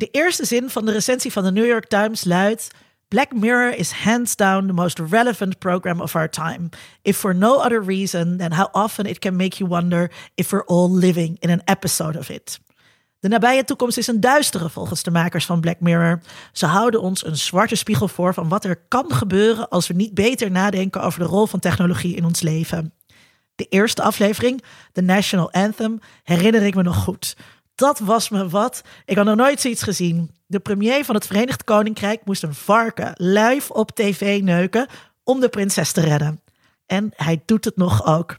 De eerste zin van de recensie van de New York Times luidt: Black Mirror is hands down the most relevant program of our time, if for no other reason than how often it can make you wonder if we're all living in an episode of it. De nabije toekomst is een duistere volgens de makers van Black Mirror. Ze houden ons een zwarte spiegel voor van wat er kan gebeuren als we niet beter nadenken over de rol van technologie in ons leven. De eerste aflevering, de National Anthem, herinner ik me nog goed. Dat was me wat. Ik had nog nooit zoiets gezien. De premier van het Verenigd Koninkrijk moest een varken live op tv neuken om de prinses te redden. En hij doet het nog ook.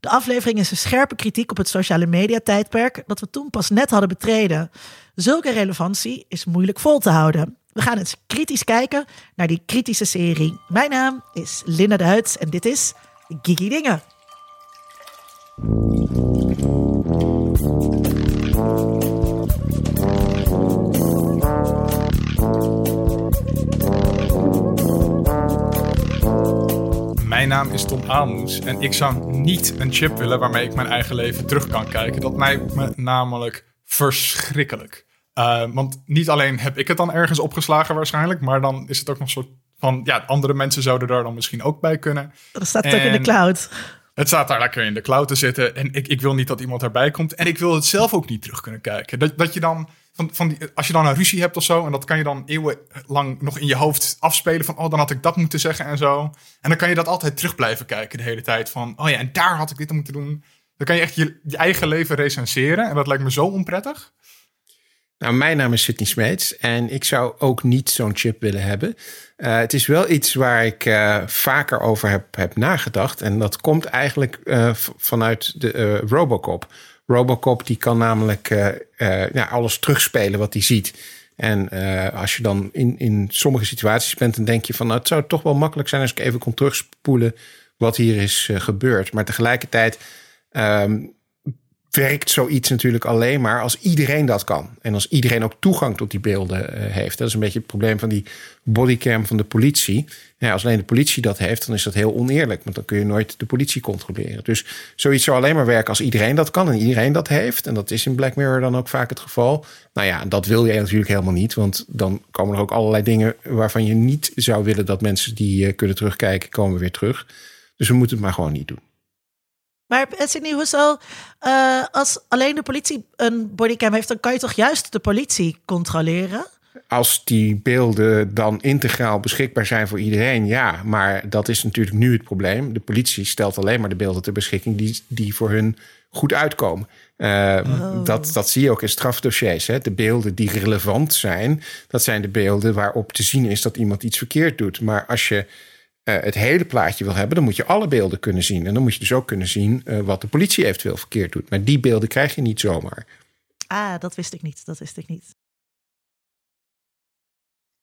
De aflevering is een scherpe kritiek op het sociale media tijdperk dat we toen pas net hadden betreden. Zulke relevantie is moeilijk vol te houden. We gaan eens kritisch kijken naar die kritische serie. Mijn naam is Linda Duits en dit is Gigi Dingen. Mijn naam is Tom Aalmoes en ik zou niet een chip willen waarmee ik mijn eigen leven terug kan kijken. Dat lijkt me namelijk verschrikkelijk. Uh, want niet alleen heb ik het dan ergens opgeslagen waarschijnlijk, maar dan is het ook nog soort van, ja, andere mensen zouden daar dan misschien ook bij kunnen. Dat staat en ook in de cloud. Het staat daar lekker in de cloud te zitten en ik, ik wil niet dat iemand erbij komt. En ik wil het zelf ook niet terug kunnen kijken. Dat, dat je dan van, van die, als je dan een ruzie hebt of zo, en dat kan je dan eeuwenlang nog in je hoofd afspelen van, oh, dan had ik dat moeten zeggen en zo. En dan kan je dat altijd terug blijven kijken de hele tijd van, oh ja, en daar had ik dit moeten doen. Dan kan je echt je, je eigen leven recenseren en dat lijkt me zo onprettig. Nou, mijn naam is Sidney Smeets en ik zou ook niet zo'n chip willen hebben. Uh, het is wel iets waar ik uh, vaker over heb, heb nagedacht. En dat komt eigenlijk uh, vanuit de Robocop. Robocop die kan namelijk ja, alles terugspelen wat hij ziet. En als je dan in, in sommige situaties bent, dan denk je van nou, het zou toch wel makkelijk zijn als ik even kon terugspoelen wat hier is gebeurd. Maar tegelijkertijd um, werkt zoiets natuurlijk alleen maar als iedereen dat kan. En als iedereen ook toegang tot die beelden uh, heeft. Dat is een beetje het probleem van die bodycam van de politie. Ja, als alleen de politie dat heeft, dan is dat heel oneerlijk. Want dan kun je nooit de politie controleren. Dus zoiets zou alleen maar werken als iedereen dat kan en iedereen dat heeft. En dat is in Black Mirror dan ook vaak het geval. Nou ja, dat wil je natuurlijk helemaal niet. Want dan komen er ook allerlei dingen waarvan je niet zou willen dat mensen die uh, kunnen terugkijken, komen weer terug. Dus we moeten het maar gewoon niet doen. Maar Sydney, hoezo? Uh, als alleen de politie een bodycam heeft, dan kan je toch juist de politie controleren? Als die beelden dan integraal beschikbaar zijn voor iedereen, ja. Maar dat is natuurlijk nu het probleem. De politie stelt alleen maar de beelden ter beschikking die, die voor hun goed uitkomen. Uh, oh. dat, dat zie je ook in strafdossiers. Hè. De beelden die relevant zijn, dat zijn de beelden waarop te zien is dat iemand iets verkeerd doet. Maar als je het hele plaatje wil hebben, dan moet je alle beelden kunnen zien. En dan moet je dus ook kunnen zien uh, wat de politie eventueel verkeerd doet. Maar die beelden krijg je niet zomaar. Ah, dat wist ik niet. Dat wist ik niet.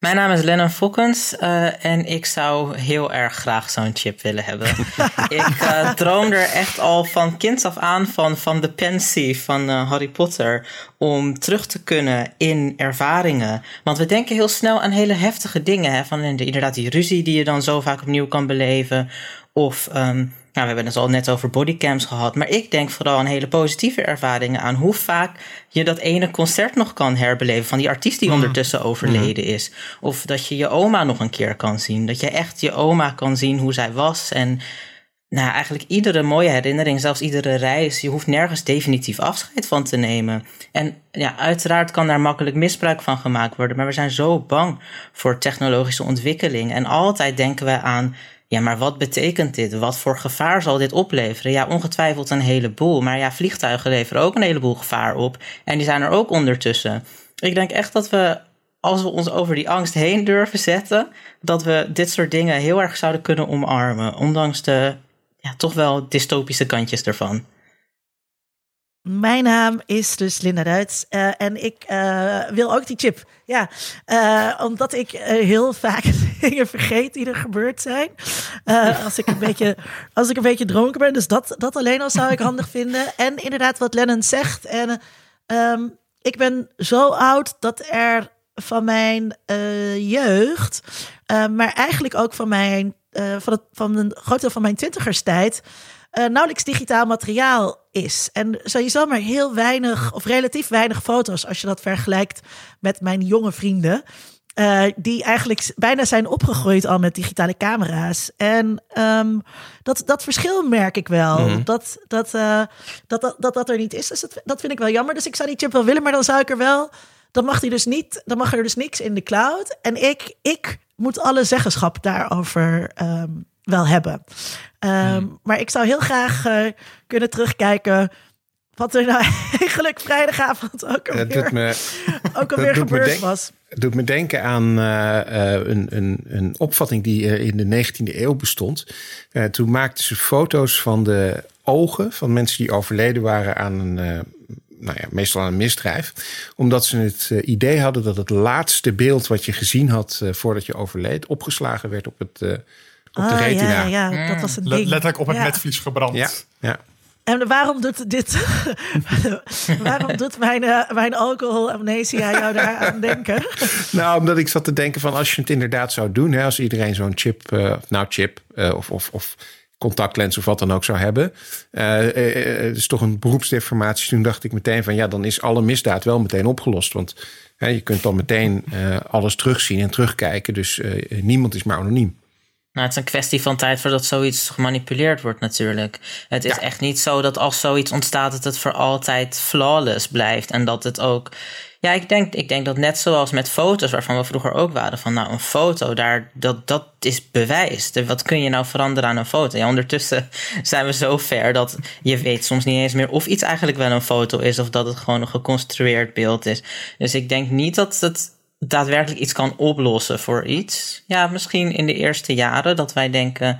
Mijn naam is Lennon Fokkens uh, en ik zou heel erg graag zo'n chip willen hebben. ik uh, droom er echt al van kinds af aan van, van de pensie van uh, Harry Potter om terug te kunnen in ervaringen. Want we denken heel snel aan hele heftige dingen. Hè? Van inderdaad die ruzie die je dan zo vaak opnieuw kan beleven. Of um, nou, we hebben het al net over bodycams gehad. Maar ik denk vooral aan hele positieve ervaringen. Aan hoe vaak je dat ene concert nog kan herbeleven. Van die artiest die mm. ondertussen overleden mm. is. Of dat je je oma nog een keer kan zien. Dat je echt je oma kan zien hoe zij was. En nou, eigenlijk iedere mooie herinnering, zelfs iedere reis. Je hoeft nergens definitief afscheid van te nemen. En ja, uiteraard kan daar makkelijk misbruik van gemaakt worden. Maar we zijn zo bang voor technologische ontwikkeling. En altijd denken we aan ja, maar wat betekent dit? Wat voor gevaar zal dit opleveren? Ja, ongetwijfeld een heleboel. Maar ja, vliegtuigen leveren ook een heleboel gevaar op. En die zijn er ook ondertussen. Ik denk echt dat we, als we ons over die angst heen durven zetten, dat we dit soort dingen heel erg zouden kunnen omarmen. Ondanks de ja, toch wel dystopische kantjes ervan. Mijn naam is dus Linda Duits uh, en ik uh, wil ook die chip. Ja, uh, omdat ik heel vaak dingen vergeet die er gebeurd zijn. als, ik een beetje, als ik een beetje dronken ben. Dus dat, dat alleen al zou ik handig vinden. En inderdaad wat Lennon zegt. En um, ik ben zo oud dat er van mijn jeugd, maar eigenlijk ook van mijn, van, het, van een groot deel van mijn twintigerstijd eh, nauwelijks digitaal materiaal is. En sowieso maar heel weinig of relatief weinig foto's als je dat vergelijkt met mijn jonge vrienden. Uh, die eigenlijk bijna zijn opgegroeid al met digitale camera's. En um, dat, dat verschil merk ik wel. Mm -hmm. dat, dat, uh, dat, dat, dat dat er niet is. Dus dat, dat vind ik wel jammer. Dus ik zou die chip wel willen, maar dan zou ik er wel. Dan mag, die dus niet, dan mag er dus niks in de cloud. En ik, ik moet alle zeggenschap daarover um, wel hebben. Um, mm. Maar ik zou heel graag uh, kunnen terugkijken wat er nou eigenlijk vrijdagavond ook alweer, me, ook alweer gebeurd was. Het doet me denken aan uh, uh, een, een, een opvatting die in de 19e eeuw bestond. Uh, toen maakten ze foto's van de ogen van mensen die overleden waren aan een, nou ja, meestal aan een misdrijf. Omdat ze het idee hadden dat het laatste beeld wat je gezien had voordat je overleed, opgeslagen werd op, het, op ah, de retina. Ja, ja, ja, dat was een ding. Letterlijk op het ja. netvlies gebrand. Ja, ja. En waarom doet dit, waarom doet mijn, uh, mijn alcoholamnesia jou daar aan denken? nou, omdat ik zat te denken van als je het inderdaad zou doen, hè, als iedereen zo'n chip, uh, nou chip uh, of, of, of contactlens of wat dan ook zou hebben. Het is toch een beroepsdeformatie. Toen dacht ik meteen van ja, dan is alle misdaad wel meteen opgelost. Want je kunt dan meteen alles terugzien en terugkijken. Dus niemand is maar anoniem. Nou, het is een kwestie van tijd voordat zoiets gemanipuleerd wordt natuurlijk. Het is ja. echt niet zo dat als zoiets ontstaat... dat het voor altijd flawless blijft. En dat het ook... Ja, ik denk, ik denk dat net zoals met foto's... waarvan we vroeger ook waren van... nou, een foto, daar, dat, dat is bewijs. Wat kun je nou veranderen aan een foto? Ja, ondertussen zijn we zo ver dat je weet soms niet eens meer... of iets eigenlijk wel een foto is... of dat het gewoon een geconstrueerd beeld is. Dus ik denk niet dat het daadwerkelijk iets kan oplossen voor iets. Ja, misschien in de eerste jaren dat wij denken.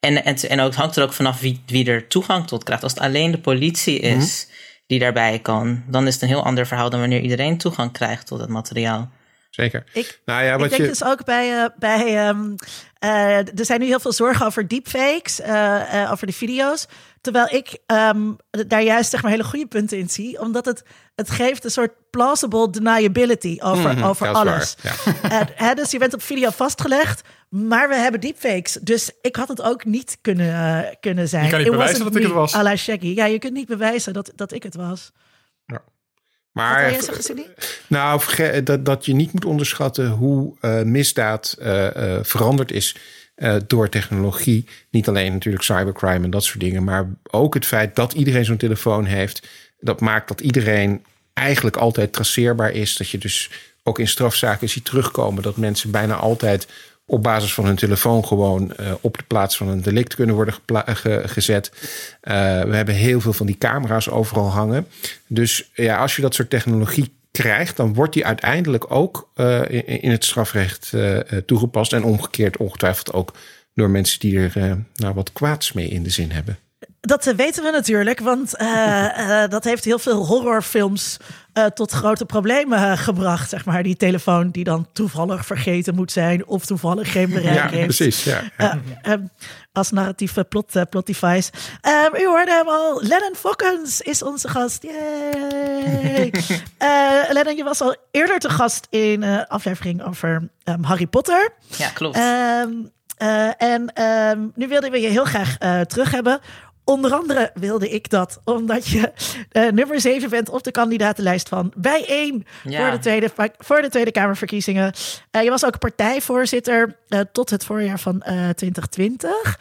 En, en, en ook, het hangt er ook vanaf wie, wie er toegang tot krijgt. Als het alleen de politie is mm-hmm. die daarbij kan, dan is het een heel ander verhaal dan wanneer iedereen toegang krijgt tot het materiaal. Zeker. Ik, nou ja, wat ik denk je... dus ook bij, uh, bij um, uh, er zijn nu heel veel zorgen over deepfakes, uh, over de video's. Terwijl ik um, daar juist zeg maar hele goede punten in zie. Omdat het, het geeft een soort plausible deniability over, Mhm, over alles. waar, En, hè, dus je bent op video vastgelegd. Maar we hebben deepfakes. Dus ik had het ook niet kunnen, uh, kunnen zijn. Je kan niet It bewijzen dat ik het was. à la Shaggy. Ja, je kunt niet bewijzen dat, dat ik het was. Wat Maar? Nou, dat, dat je niet moet onderschatten hoe uh, misdaad uh, uh, veranderd is uh, door technologie. Niet alleen natuurlijk cybercrime en dat soort dingen, maar ook het feit dat iedereen zo'n telefoon heeft. Dat maakt dat iedereen eigenlijk altijd traceerbaar is. Dat je dus ook in strafzaken ziet terugkomen dat mensen bijna altijd op basis van hun telefoon gewoon uh, op de plaats van een delict kunnen worden ge gezet. We hebben heel veel van die camera's overal hangen. Dus ja, als je dat soort technologie krijgt, dan wordt die uiteindelijk ook uh, in, in, het strafrecht toegepast. En omgekeerd ongetwijfeld ook door mensen die er nou, wat kwaads mee in de zin hebben. Dat weten we natuurlijk, want dat heeft heel veel horrorfilms uh, tot grote problemen uh, gebracht. Zeg maar, die telefoon die dan toevallig vergeten moet zijn of toevallig geen bereik ja, heeft. Precies, ja. Uh, als narratieve plot, plot device. Um, u hoorde hem al. Lennon Fokkens is onze gast. Yay! Lennon, je was al eerder te gast in een aflevering over um, Harry Potter. Ja, klopt. Um, en nu wilden we je heel graag terug hebben Onder andere wilde ik dat, omdat je uh, nummer 7 bent op de kandidatenlijst van Bijeen ja. voor, de tweede, voor de Tweede Kamerverkiezingen. Uh, je was ook partijvoorzitter uh, tot het voorjaar van 2020.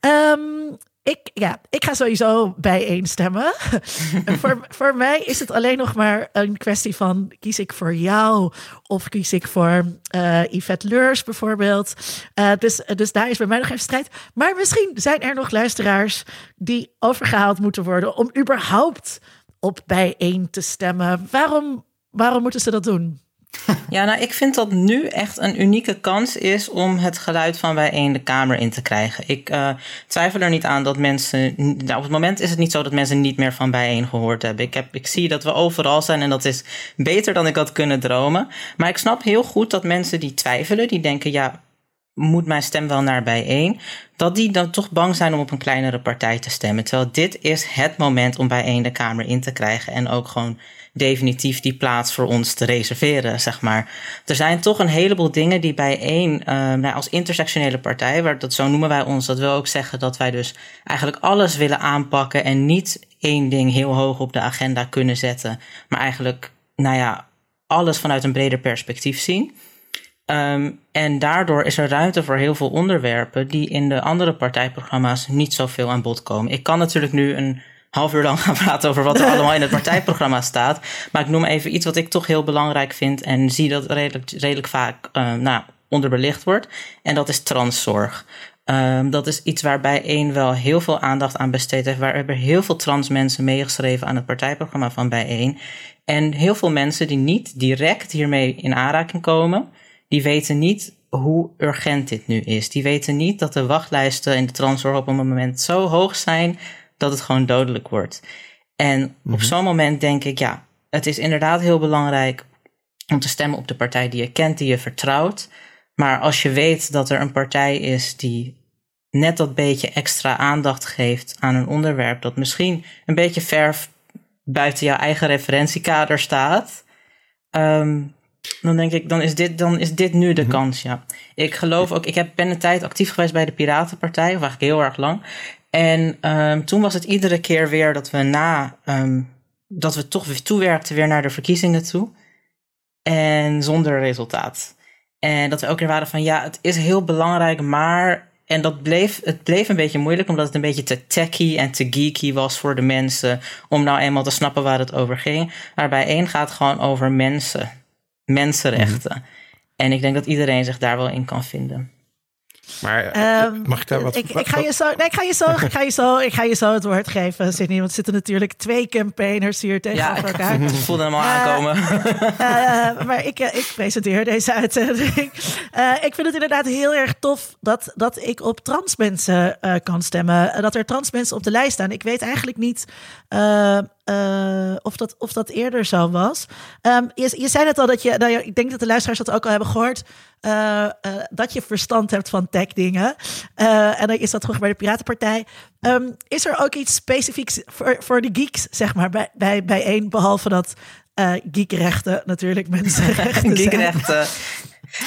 Ja. Um, ik, ja, ik ga sowieso bijeen stemmen. voor, voor mij is het alleen nog maar een kwestie van kies ik voor jou of kies ik voor uh, Yvette Leurs bijvoorbeeld. Uh, dus, dus daar is bij mij nog even strijd. Maar misschien zijn er nog luisteraars die overgehaald moeten worden om überhaupt op bijeen te stemmen. Waarom, waarom moeten ze dat doen? Ja, nou, ik vind dat nu echt een unieke kans is om het geluid van bijeen de Kamer in te krijgen. Ik uh, twijfel er niet aan dat mensen. Nou, op het moment is het niet zo dat mensen niet meer van bijeen gehoord hebben. Ik, heb, ik zie dat we overal zijn en dat is beter dan ik had kunnen dromen. Maar ik snap heel goed dat mensen die twijfelen, die denken: ja, moet mijn stem wel naar bijeen? Dat die dan toch bang zijn om op een kleinere partij te stemmen. Terwijl dit is het moment om bijeen de Kamer in te krijgen en ook gewoon definitief die plaats voor ons te reserveren, zeg maar. Er zijn toch een heleboel dingen die bij één, uh, nou, als intersectionele partij, waar dat zo noemen wij ons, dat wil ook zeggen dat wij dus eigenlijk alles willen aanpakken en niet één ding heel hoog op de agenda kunnen zetten, maar eigenlijk, nou ja, alles vanuit een breder perspectief zien. Um, en daardoor is er ruimte voor heel veel onderwerpen die in de andere partijprogramma's niet zoveel aan bod komen. Ik kan natuurlijk nu een half uur lang gaan praten over wat er allemaal in het partijprogramma staat. Maar ik noem even iets wat ik toch heel belangrijk vind en zie dat redelijk, redelijk vaak uh, nou, onderbelicht wordt. En dat is transzorg. Um, dat is iets waarbij één wel heel veel aandacht aan besteed heeft. Waar hebben heel veel trans mensen meegeschreven aan het partijprogramma van bijeen. En heel veel mensen die niet direct hiermee in aanraking komen, die weten niet hoe urgent dit nu is. Die weten niet dat de wachtlijsten in de transzorg op een moment zo hoog zijn dat het gewoon dodelijk wordt. En op mhm. zo'n moment denk ik, ja, het is inderdaad heel belangrijk om te stemmen op de partij die je kent, die je vertrouwt. Maar als je weet dat er een partij is die net dat beetje extra aandacht geeft aan een onderwerp dat misschien een beetje ver buiten jouw eigen referentiekader staat, um, dan denk ik, dan is dit, dan is dit nu de mhm. kans, ja. Ik geloof ook, ik heb, ben een tijd actief geweest bij de Piratenpartij, of eigenlijk heel erg lang. En um, toen was het iedere keer weer dat we na, um, dat we toch weer toewerkten weer naar de verkiezingen toe. En zonder resultaat. En dat we ook weer waren van, ja, het is heel belangrijk, maar en dat bleef, het bleef een beetje moeilijk, omdat het een beetje te techy en te geeky was voor de mensen. Om nou eenmaal te snappen waar het over ging. Maar bij één gaat gewoon over mensen mensenrechten. Mhm. En ik denk dat iedereen zich daar wel in kan vinden. Maar eh, ehm, mag ik daar wat... Ik, ik, ga je zo, nee, ik, ga je zo, ik, ga je zo, ik ga je zo het woord geven, Sydney. Want er zitten natuurlijk twee campaigners hier tegenover ja, elkaar. Ik voelde hem al uh, aankomen. Uh, maar ik, ik presenteer deze uitzending. ik vind het inderdaad heel erg tof dat, dat ik op trans mensen kan stemmen. Dat er trans mensen op de lijst staan. Ik weet eigenlijk niet uh, of, dat, of dat eerder zo was. Um, je, je zei net al dat je, nou ik denk dat de luisteraars dat ook al hebben gehoord, dat je verstand hebt van tech dingen. en dan is dat gewoon bij de Piratenpartij. Um, is er ook iets specifieks voor, voor de geeks, zeg maar, bij, bij, bij één, behalve dat geekrechten natuurlijk mensenrechten Geekrechten.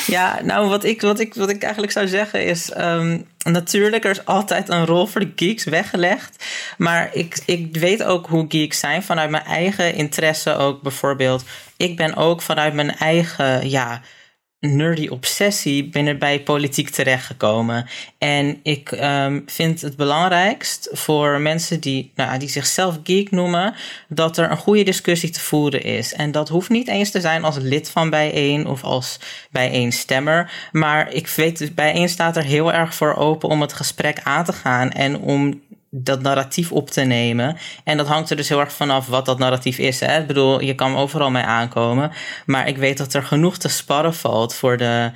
Ja, nou, wat ik, wat, ik, wat ik eigenlijk zou zeggen is. Um, natuurlijk, er is altijd een rol voor de geeks weggelegd. Maar ik, ik weet ook hoe geeks zijn vanuit mijn eigen interesse ook bijvoorbeeld. Ik ben ook vanuit mijn eigen. Ja, nerdy obsessie binnen bij politiek terechtgekomen. En ik um, vind het belangrijkst voor mensen die, nou, die zichzelf geek noemen, dat er een goede discussie te voeren is. En dat hoeft niet eens te zijn als lid van bijeen of als bijeen-stemmer. Maar ik weet, bijeen staat er heel erg voor open om het gesprek aan te gaan en om dat narratief op te nemen. En dat hangt er dus heel erg vanaf wat dat narratief is. Hè? Ik bedoel, je kan overal mee aankomen. Maar ik weet dat er genoeg te sparren valt voor de,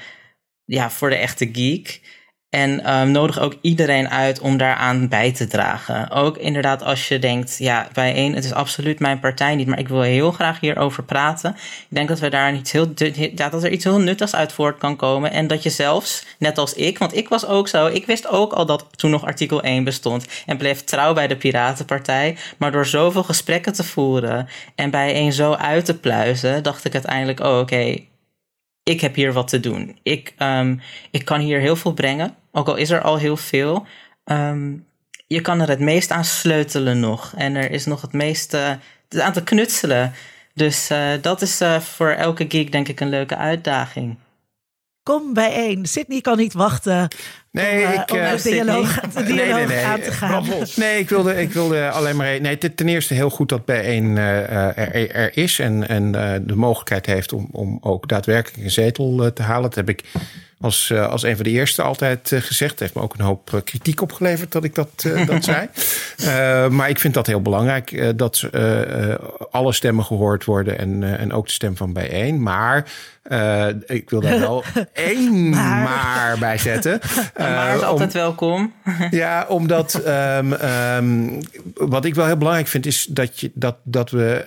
ja, voor de echte geek. En um, nodig ook iedereen uit om daaraan bij te dragen. Ook inderdaad als je denkt, ja, bij één, het is absoluut mijn partij niet, maar ik wil heel graag hierover praten. Ik denk dat we daar iets heel, dat er iets heel nuttigs uit voort kan komen. En dat je zelfs, net als ik, want ik was ook zo, ik wist ook al dat toen nog artikel 1 bestond. En bleef trouw bij de Piratenpartij. Maar door zoveel gesprekken te voeren en bij één zo uit te pluizen, dacht ik uiteindelijk, oh, oké, ik heb hier wat te doen. Ik, um, ik kan hier heel veel brengen, ook al is er al heel veel. Um, je kan er het meest aan sleutelen nog. En er is nog het meeste aan te knutselen. Dus uh, dat is uh, voor elke geek denk ik een leuke uitdaging. Kom bijeen. Sydney kan niet wachten. Nee, om, uh, ik, om uh, dialoog, de dialoog nee, nee, nee, aan te gaan. Nee, ik wilde, ik wilde alleen maar. Nee, ten eerste heel goed dat bijeen uh, er, er, is en, en de mogelijkheid heeft om, om ook daadwerkelijk een zetel te halen. Dat heb ik als, uh, als een van de eerste altijd uh, gezegd. Het heeft me ook een hoop uh, kritiek opgeleverd dat ik dat, dat zei. maar ik vind dat heel belangrijk dat alle stemmen gehoord worden en, en ook de stem van bijeen. Maar ik wil daar wel één maar, maar bij zetten. maar is altijd welkom. ja, omdat um, um, wat ik wel heel belangrijk vind is dat, je, dat, dat we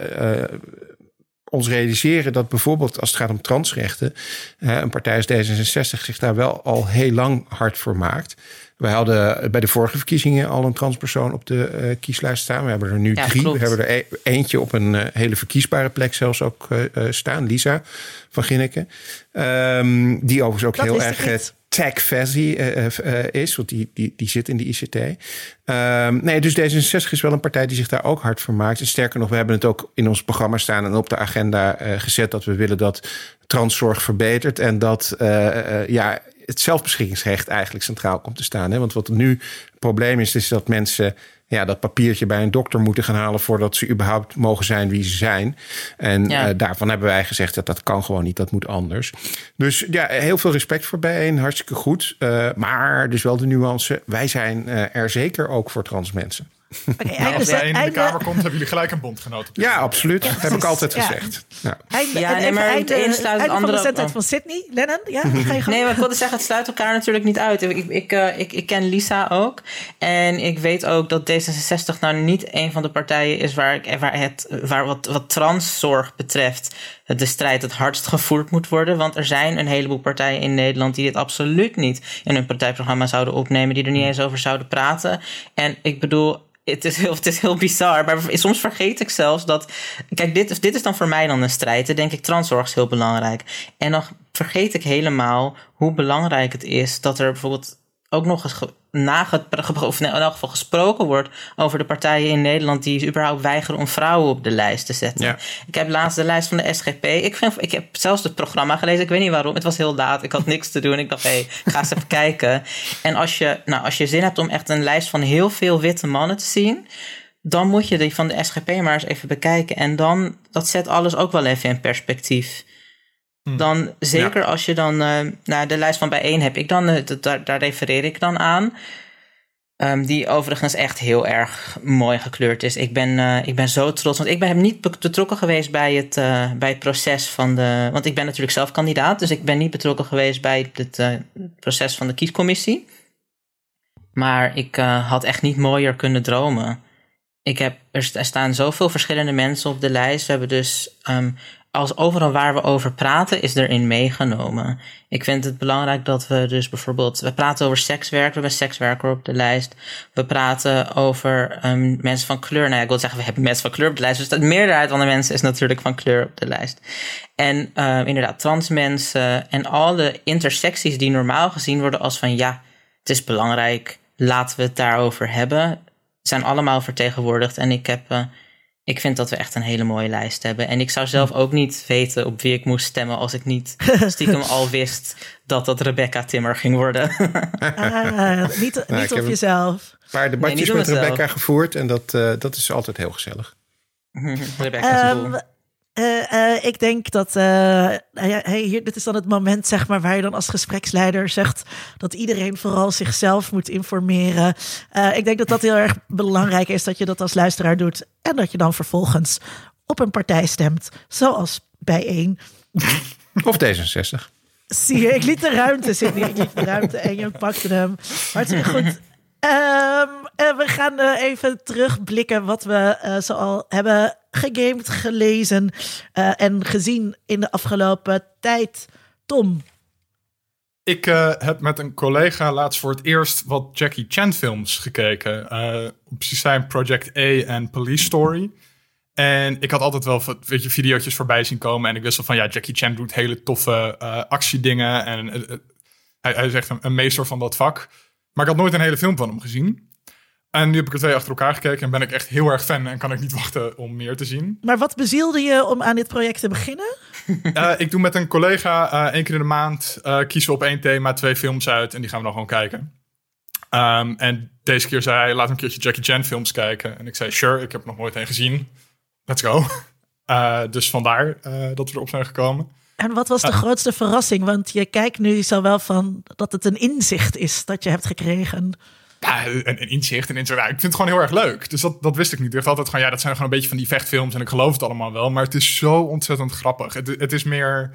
ons realiseren dat bijvoorbeeld als het gaat om transrechten, een partij als D66 zich daar wel al heel lang hard voor maakt. Wij hadden bij de vorige verkiezingen al een transpersoon op de uh, kieslijst staan. We hebben er nu drie. We hebben er e-, eentje op een uh, hele verkiesbare plek zelfs ook uh, staan. Lisa van Ginneke. Um, die overigens ook Dat heel erg tech-fuzzy is. Want die, die, die zit in de ICT. Um, nee, dus D66 is wel een partij die zich daar ook hard voor maakt. En sterker nog, we hebben het ook in ons programma staan... en op de agenda gezet dat we willen dat transzorg verbetert. En dat ja, het zelfbeschikkingsrecht eigenlijk centraal komt te staan. Hè? Want wat nu het probleem is, is dat mensen ja, dat papiertje bij een dokter moeten gaan halen voordat ze überhaupt mogen zijn wie ze zijn. En Ja. uh, daarvan hebben wij gezegd dat dat kan gewoon niet, dat moet anders. Dus ja, heel veel respect voor bijeen, hartstikke goed. Uh, maar dus wel de nuance, wij zijn uh, er zeker ook voor trans mensen. Oké, Nou, einde, als jij in de Kamer komt, hebben jullie gelijk een bondgenoot. op Ja, absoluut. Dat heb ik altijd Ja. gezegd. Ja. einde- Ja, en nee, maar het einde, een sluit het einde van andere de van Sydney. Lennon, ja? Ga je. Nee, maar ik wilde zeggen, het sluit elkaar natuurlijk niet uit. Ik, ik, eh, ik, ik ken Lisa ook. En ik weet ook dat D66 nou niet een van de partijen is waar, ik, waar, het, waar wat, wat transzorg betreft de strijd het hardst gevoerd moet worden. Want er zijn een heleboel partijen in Nederland die dit absoluut niet in hun partijprogramma zouden opnemen. Die er niet eens over zouden praten. En ik bedoel, het is, heel, het is heel bizar, maar soms vergeet ik zelfs dat. Kijk, dit, dit is dan voor mij dan een strijd. Dan denk ik, transzorg is heel belangrijk. En dan vergeet ik helemaal hoe belangrijk het is dat er bijvoorbeeld ook nog eens ge, nage, of in elk geval gesproken wordt over de partijen in Nederland die überhaupt weigeren om vrouwen op de lijst te zetten. Ja. Ik heb laatst de lijst van de SGP. Ik, vind, ik heb zelfs het programma gelezen. Ik weet niet waarom. Het was heel laat. Ik had niks te doen. Ik dacht, hé, hey, ga eens even kijken. En als je, nou, als je zin hebt om echt een lijst van heel veel witte mannen te zien, dan moet je die van de SGP maar eens even bekijken. En dan, dat zet alles ook wel even in perspectief. Dan, zeker als je dan, uh, nou, de lijst van bijeen heb ik dan, uh, daar, daar refereer ik dan aan. Um, die overigens echt heel erg mooi gekleurd is. Ik ben, uh, ik ben zo trots. Want ik ben niet betrokken geweest bij het, uh, bij het proces van de. Want ik ben natuurlijk zelf kandidaat. Dus ik ben niet betrokken geweest bij het uh, proces van de kiescommissie. Maar ik had echt niet mooier kunnen dromen. Ik heb, er, er staan zoveel verschillende mensen op de lijst. We hebben dus. Um, als overal waar we over praten, is erin meegenomen. Ik vind het belangrijk dat we dus bijvoorbeeld... We praten over sekswerk, we hebben sekswerker op de lijst. We praten over um, mensen van kleur. Nou ik wil zeggen, we hebben mensen van kleur op de lijst. Dus de meerderheid van de mensen is natuurlijk van kleur op de lijst. En uh, inderdaad, trans mensen en alle intersecties die normaal gezien worden als van... Ja, het is belangrijk, laten we het daarover hebben. Zijn allemaal vertegenwoordigd. En ik heb... Uh, ik vind dat we echt een hele mooie lijst hebben. En ik zou zelf ook niet weten op wie ik moest stemmen als ik niet stiekem al wist dat dat Rebecca Timmer ging worden. ah, niet Nou, niet ik op jezelf. Een paar debatjes Nee, met Rebecca gevoerd en dat, uh, dat is altijd heel gezellig. Rebecca is Ehm, eh, eh, ik denk dat. eh, nou hey, hier, dit is dan het moment, zeg maar, waar je dan als gespreksleider zegt dat iedereen vooral zichzelf moet informeren. Ik denk dat dat heel erg belangrijk is dat je dat als luisteraar doet. En dat je dan vervolgens op een partij stemt, zoals bijeen. Of D66. Zie je, ik liet de ruimte zitten. Ik liet de ruimte en je pakte hem. Hartstikke goed. Um, uh, we gaan even terugblikken wat we uh, zoal hebben gegamed, gelezen uh, en gezien in de afgelopen tijd. Tom. Ik uh, heb met een collega laatst voor het eerst wat Jackie Chan films gekeken. Uh, precies zijn Project A en Police Story. En ik had altijd wel weet je, video's voorbij zien komen. En ik wist wel van ja, Jackie Chan doet hele toffe actiedingen. En hij, hij is echt een meester van dat vak. Maar ik had nooit een hele film van hem gezien. En nu heb ik er twee achter elkaar gekeken en ben ik echt heel erg fan en kan ik niet wachten om meer te zien. Maar wat bezielde je om aan dit project te beginnen? uh, ik doe met een collega uh, één keer in de maand uh, kiezen we op één thema twee films uit en die gaan we dan gewoon kijken. Um, en deze keer zei hij, laat een keertje Jackie Chan films kijken. En ik zei, sure, ik heb er nog nooit een gezien. Let's go. dus vandaar dat we erop zijn gekomen. En wat was de grootste verrassing? Want je kijkt nu zo wel van dat het een inzicht is dat je hebt gekregen. Ja, een, inzicht, inzicht. Ja, ik vind het gewoon heel erg leuk. Dus dat, dat wist ik niet. Ik dacht altijd gewoon, ja, dat zijn gewoon een beetje van die vechtfilms. En ik geloof het allemaal wel. Maar het is zo ontzettend grappig. Het, het is meer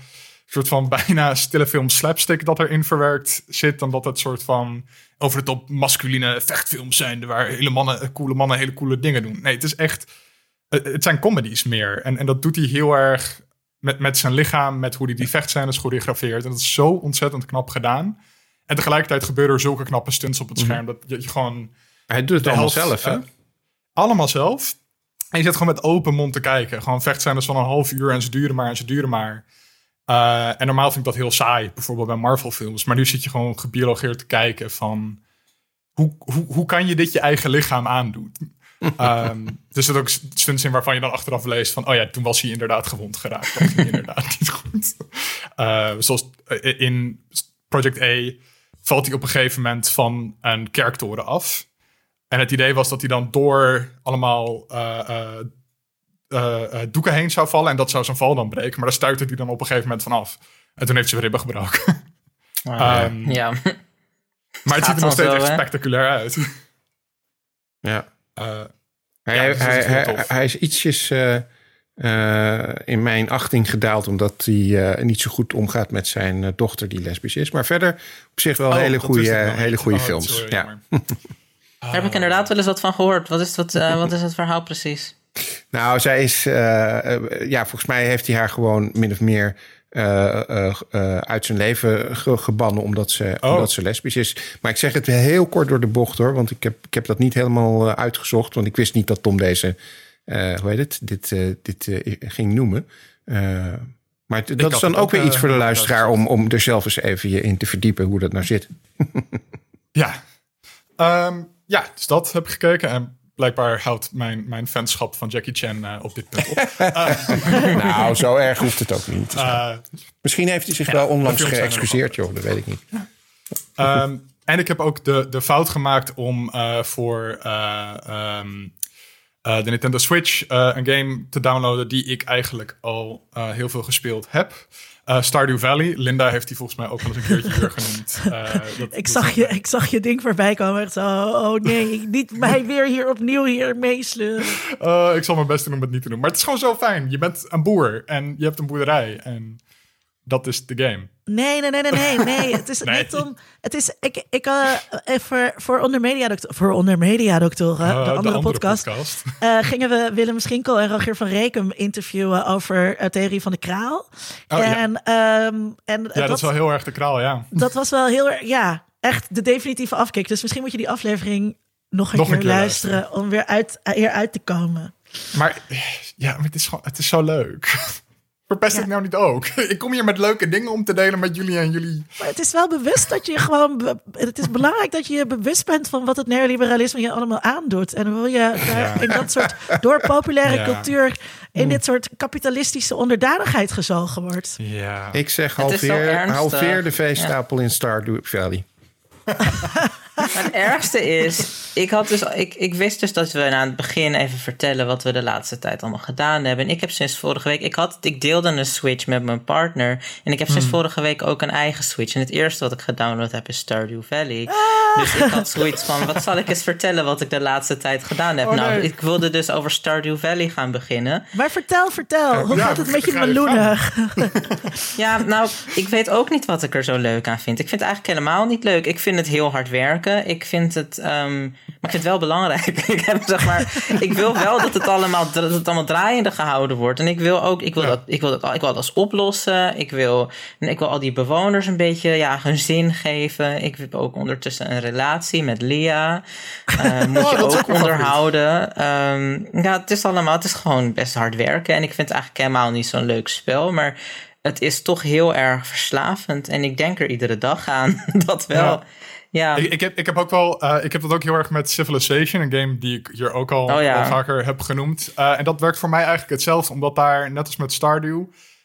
soort van bijna stille film slapstick dat erin verwerkt zit. Dan dat het soort van over de top masculine vechtfilms zijn. Waar hele mannen, coole mannen hele coole dingen doen. Nee, het is echt het zijn comedies meer. En, en dat doet hij heel erg met, met zijn lichaam, met hoe hij die vechtscènes choreografeert. En dat is zo ontzettend knap gedaan. En tegelijkertijd gebeuren er zulke knappe stunts op het Mhm. scherm. Dat je, je gewoon... Hij doet het allemaal helft, zelf, hè? eh, allemaal zelf. En je zit gewoon met open mond te kijken. Gewoon vechtscènes van een half uur en ze duren maar en ze duren maar. Eh, en normaal vind ik dat heel saai, bijvoorbeeld bij Marvel films. Maar nu zit je gewoon gebiologeerd te kijken van... Hoe, hoe, hoe kan je dit je eigen lichaam aandoen? Ehm, er zitten ook stunts in waarvan je dan achteraf leest van... oh ja, toen was hij inderdaad gewond geraakt. Dat ging inderdaad niet goed. Eh, zoals in Project A valt hij op een gegeven moment van een kerktoren af. En het idee was dat hij dan door allemaal eh, eh, eh, doeken heen zou vallen... en dat zou zijn val dan breken. Maar daar stuitte hij dan op een gegeven moment vanaf. En toen heeft hij zijn ribben gebroken. Ehm, ja. Maar het ziet er nog steeds echt hè? spectaculair uit. Ja. Eh, Hij, Ja, dus hij, is hij, hij is ietsjes eh, in mijn achting gedaald... omdat hij eh, niet zo goed omgaat met zijn eh, dochter die lesbisch is. Maar verder op zich wel oh, hele dat goede, hele goede Oh, films. sorry, ja. Daar heb ik inderdaad wel eens wat van gehoord. Wat is, wat, eh, wat is het verhaal precies? Nou, zij is... ja, volgens mij heeft hij haar gewoon min of meer... eh, eh, eh, uit zijn leven ge- gebannen omdat ze, Oh. omdat ze lesbisch is. Maar ik zeg het heel kort door de bocht hoor. Want ik heb, ik heb dat niet helemaal uitgezocht. Want ik wist niet dat Tom deze, eh, hoe heet het, dit, eh, dit eh, ging noemen. Maar het- dat is dan ook ook, weer iets voor de luisteraar om, om er zelf eens even je in te verdiepen hoe dat nou zit. Ja. Ehm, ja, dus dat heb ik gekeken. En blijkbaar houdt mijn, mijn fanschap van Jackie Chan op dit punt op. nou, zo erg hoeft het ook niet. Misschien heeft hij zich wel onlangs er geëxcuseerd, joh. Dat weet ik niet. Ehm, en ik heb ook de, de fout gemaakt om voor eh, de Nintendo Switch eh, een game te downloaden die ik eigenlijk al eh, heel veel gespeeld heb. Eh, Stardew Valley. Linda heeft die volgens mij ook wel eens een keertje genoemd. Eh, dat- Ik zag, je, ik zag je ding voorbij komen. Echt zo, oh nee, niet mij weer hier opnieuw hier meesleuren. Eh, ik zal mijn best doen om het niet te doen. Maar het is gewoon zo fijn. Je bent een boer en je hebt een boerderij. En dat is de game. Nee, nee, nee, nee, nee, nee. Het is Nee. niet om. Het is. Ik, ik uh, voor, voor onder media doctor, voor onder media doctoren, Eh, de andere podcast, uh, gingen we Willem Schinkel en Rogier van Rekem interviewen over theorie van de kraal. Oh, en, ja. Um, en ja, dat, is wel heel erg de kraal, ja. Dat was wel heel erg, ja, echt de definitieve afkick. Dus misschien moet je die aflevering nog een, nog keer, een keer luisteren, luisteren om weer uit, eruit te komen. Maar ja, maar het is gewoon, het is zo leuk. Verpest ja. ik nou niet ook? Ik kom hier met leuke dingen om te delen met jullie en jullie. Maar het is wel bewust dat je gewoon. Het is belangrijk dat je je bewust bent van wat het neoliberalisme je allemaal aandoet. En wil je ja. in dat soort. door populaire ja. cultuur. in dit soort kapitalistische onderdanigheid gezogen wordt. Ja. Ik zeg halveer, halveer de veestapel in Stardew Valley. het ergste is, ik, had dus, ik, ik wist dus dat we aan het begin even vertellen wat we de laatste tijd allemaal gedaan hebben. En ik heb sinds vorige week, ik, had, ik deelde een Switch met mijn partner. En ik heb sinds hmm. vorige week ook een eigen Switch. En het eerste wat ik gedownload heb is Stardew Valley. Ah. Dus ik had zoiets van, wat zal ik eens vertellen wat ik de laatste tijd gedaan heb? Oh, nou, ik wilde dus over Stardew Valley gaan beginnen. Maar vertel, vertel. Hoe ja, gaat het met je meloenen? ja, nou, ik weet ook niet wat ik er zo leuk aan vind. Ik vind het eigenlijk helemaal niet leuk. Ik vind het heel hard werken. Ik vind het, um, maar ik vind het wel belangrijk. ik, heb, zeg maar, ik wil wel dat het allemaal, dat het allemaal draaiende gehouden wordt. En ik wil ook, ik wil, ja. dat, ik wil, dat, ik wil dat oplossen. Ik wil, ik wil al die bewoners een beetje ja, hun zin geven. Ik heb ook ondertussen een relatie met Lia. Uh, moet je oh, ook onderhouden. Um, ja, het is allemaal, het is gewoon best hard werken. En ik vind het eigenlijk helemaal niet zo'n leuk spel. Maar het is toch heel erg verslavend. En ik denk er iedere dag aan. dat wel. Ja. Ja. Ik, ik, heb, ik heb ook wel, uh, ik heb dat ook heel erg met Civilization, een game die ik hier ook al, oh, ja. al vaker heb genoemd. Uh, en dat werkt voor mij eigenlijk hetzelfde, omdat daar, net als met Stardew,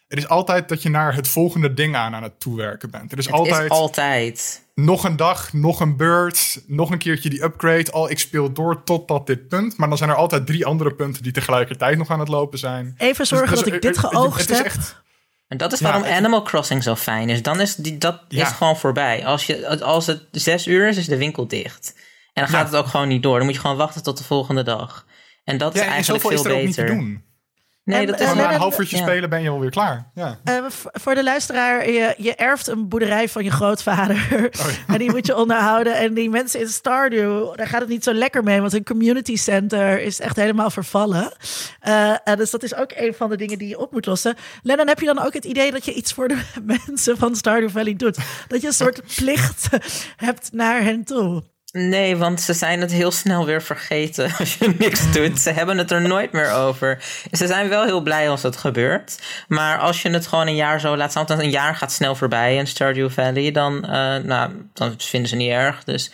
het is altijd dat je naar het volgende ding aan aan het toewerken bent. Het is, het altijd, is altijd nog een dag, nog een beurt, nog een keertje die upgrade. Al ik speel door totdat dit punt. Maar dan zijn er altijd drie andere punten die tegelijkertijd nog aan het lopen zijn. Even zorgen dus, dus, dat ik dit geoogst heb. Echt, en dat is waarom ja, Animal Crossing zo fijn is. Dan is die, dat ja. is gewoon voorbij. Als, je, als het zes uur is, is de winkel dicht. En dan gaat ja. het ook gewoon niet door. Dan moet je gewoon wachten tot de volgende dag. En dat is eigenlijk veel beter. Is ook niet te doen. Nee, En- dat is na een half uurtje spelen ben je alweer klaar. Ja. Eh, v- voor de luisteraar, je, je erft een boerderij van je grootvader. En die moet je onderhouden. En die mensen in Stardew, daar gaat het niet zo lekker mee. Want hun community center is echt helemaal vervallen. Eh, dus dat is ook een van de dingen die je op moet lossen. Lennon, heb je dan ook het idee dat je iets voor de mensen van Stardew Valley doet? Dat je een soort plicht hebt naar hen toe? Nee, want ze zijn het heel snel weer vergeten als je niks doet. Ze hebben het er nooit meer over. Ze zijn wel heel blij als het gebeurt. Maar als je het gewoon een jaar zo laat staan, want een jaar gaat snel voorbij in Stardew Valley, dan, eh, nou, dan vinden ze niet erg. Dus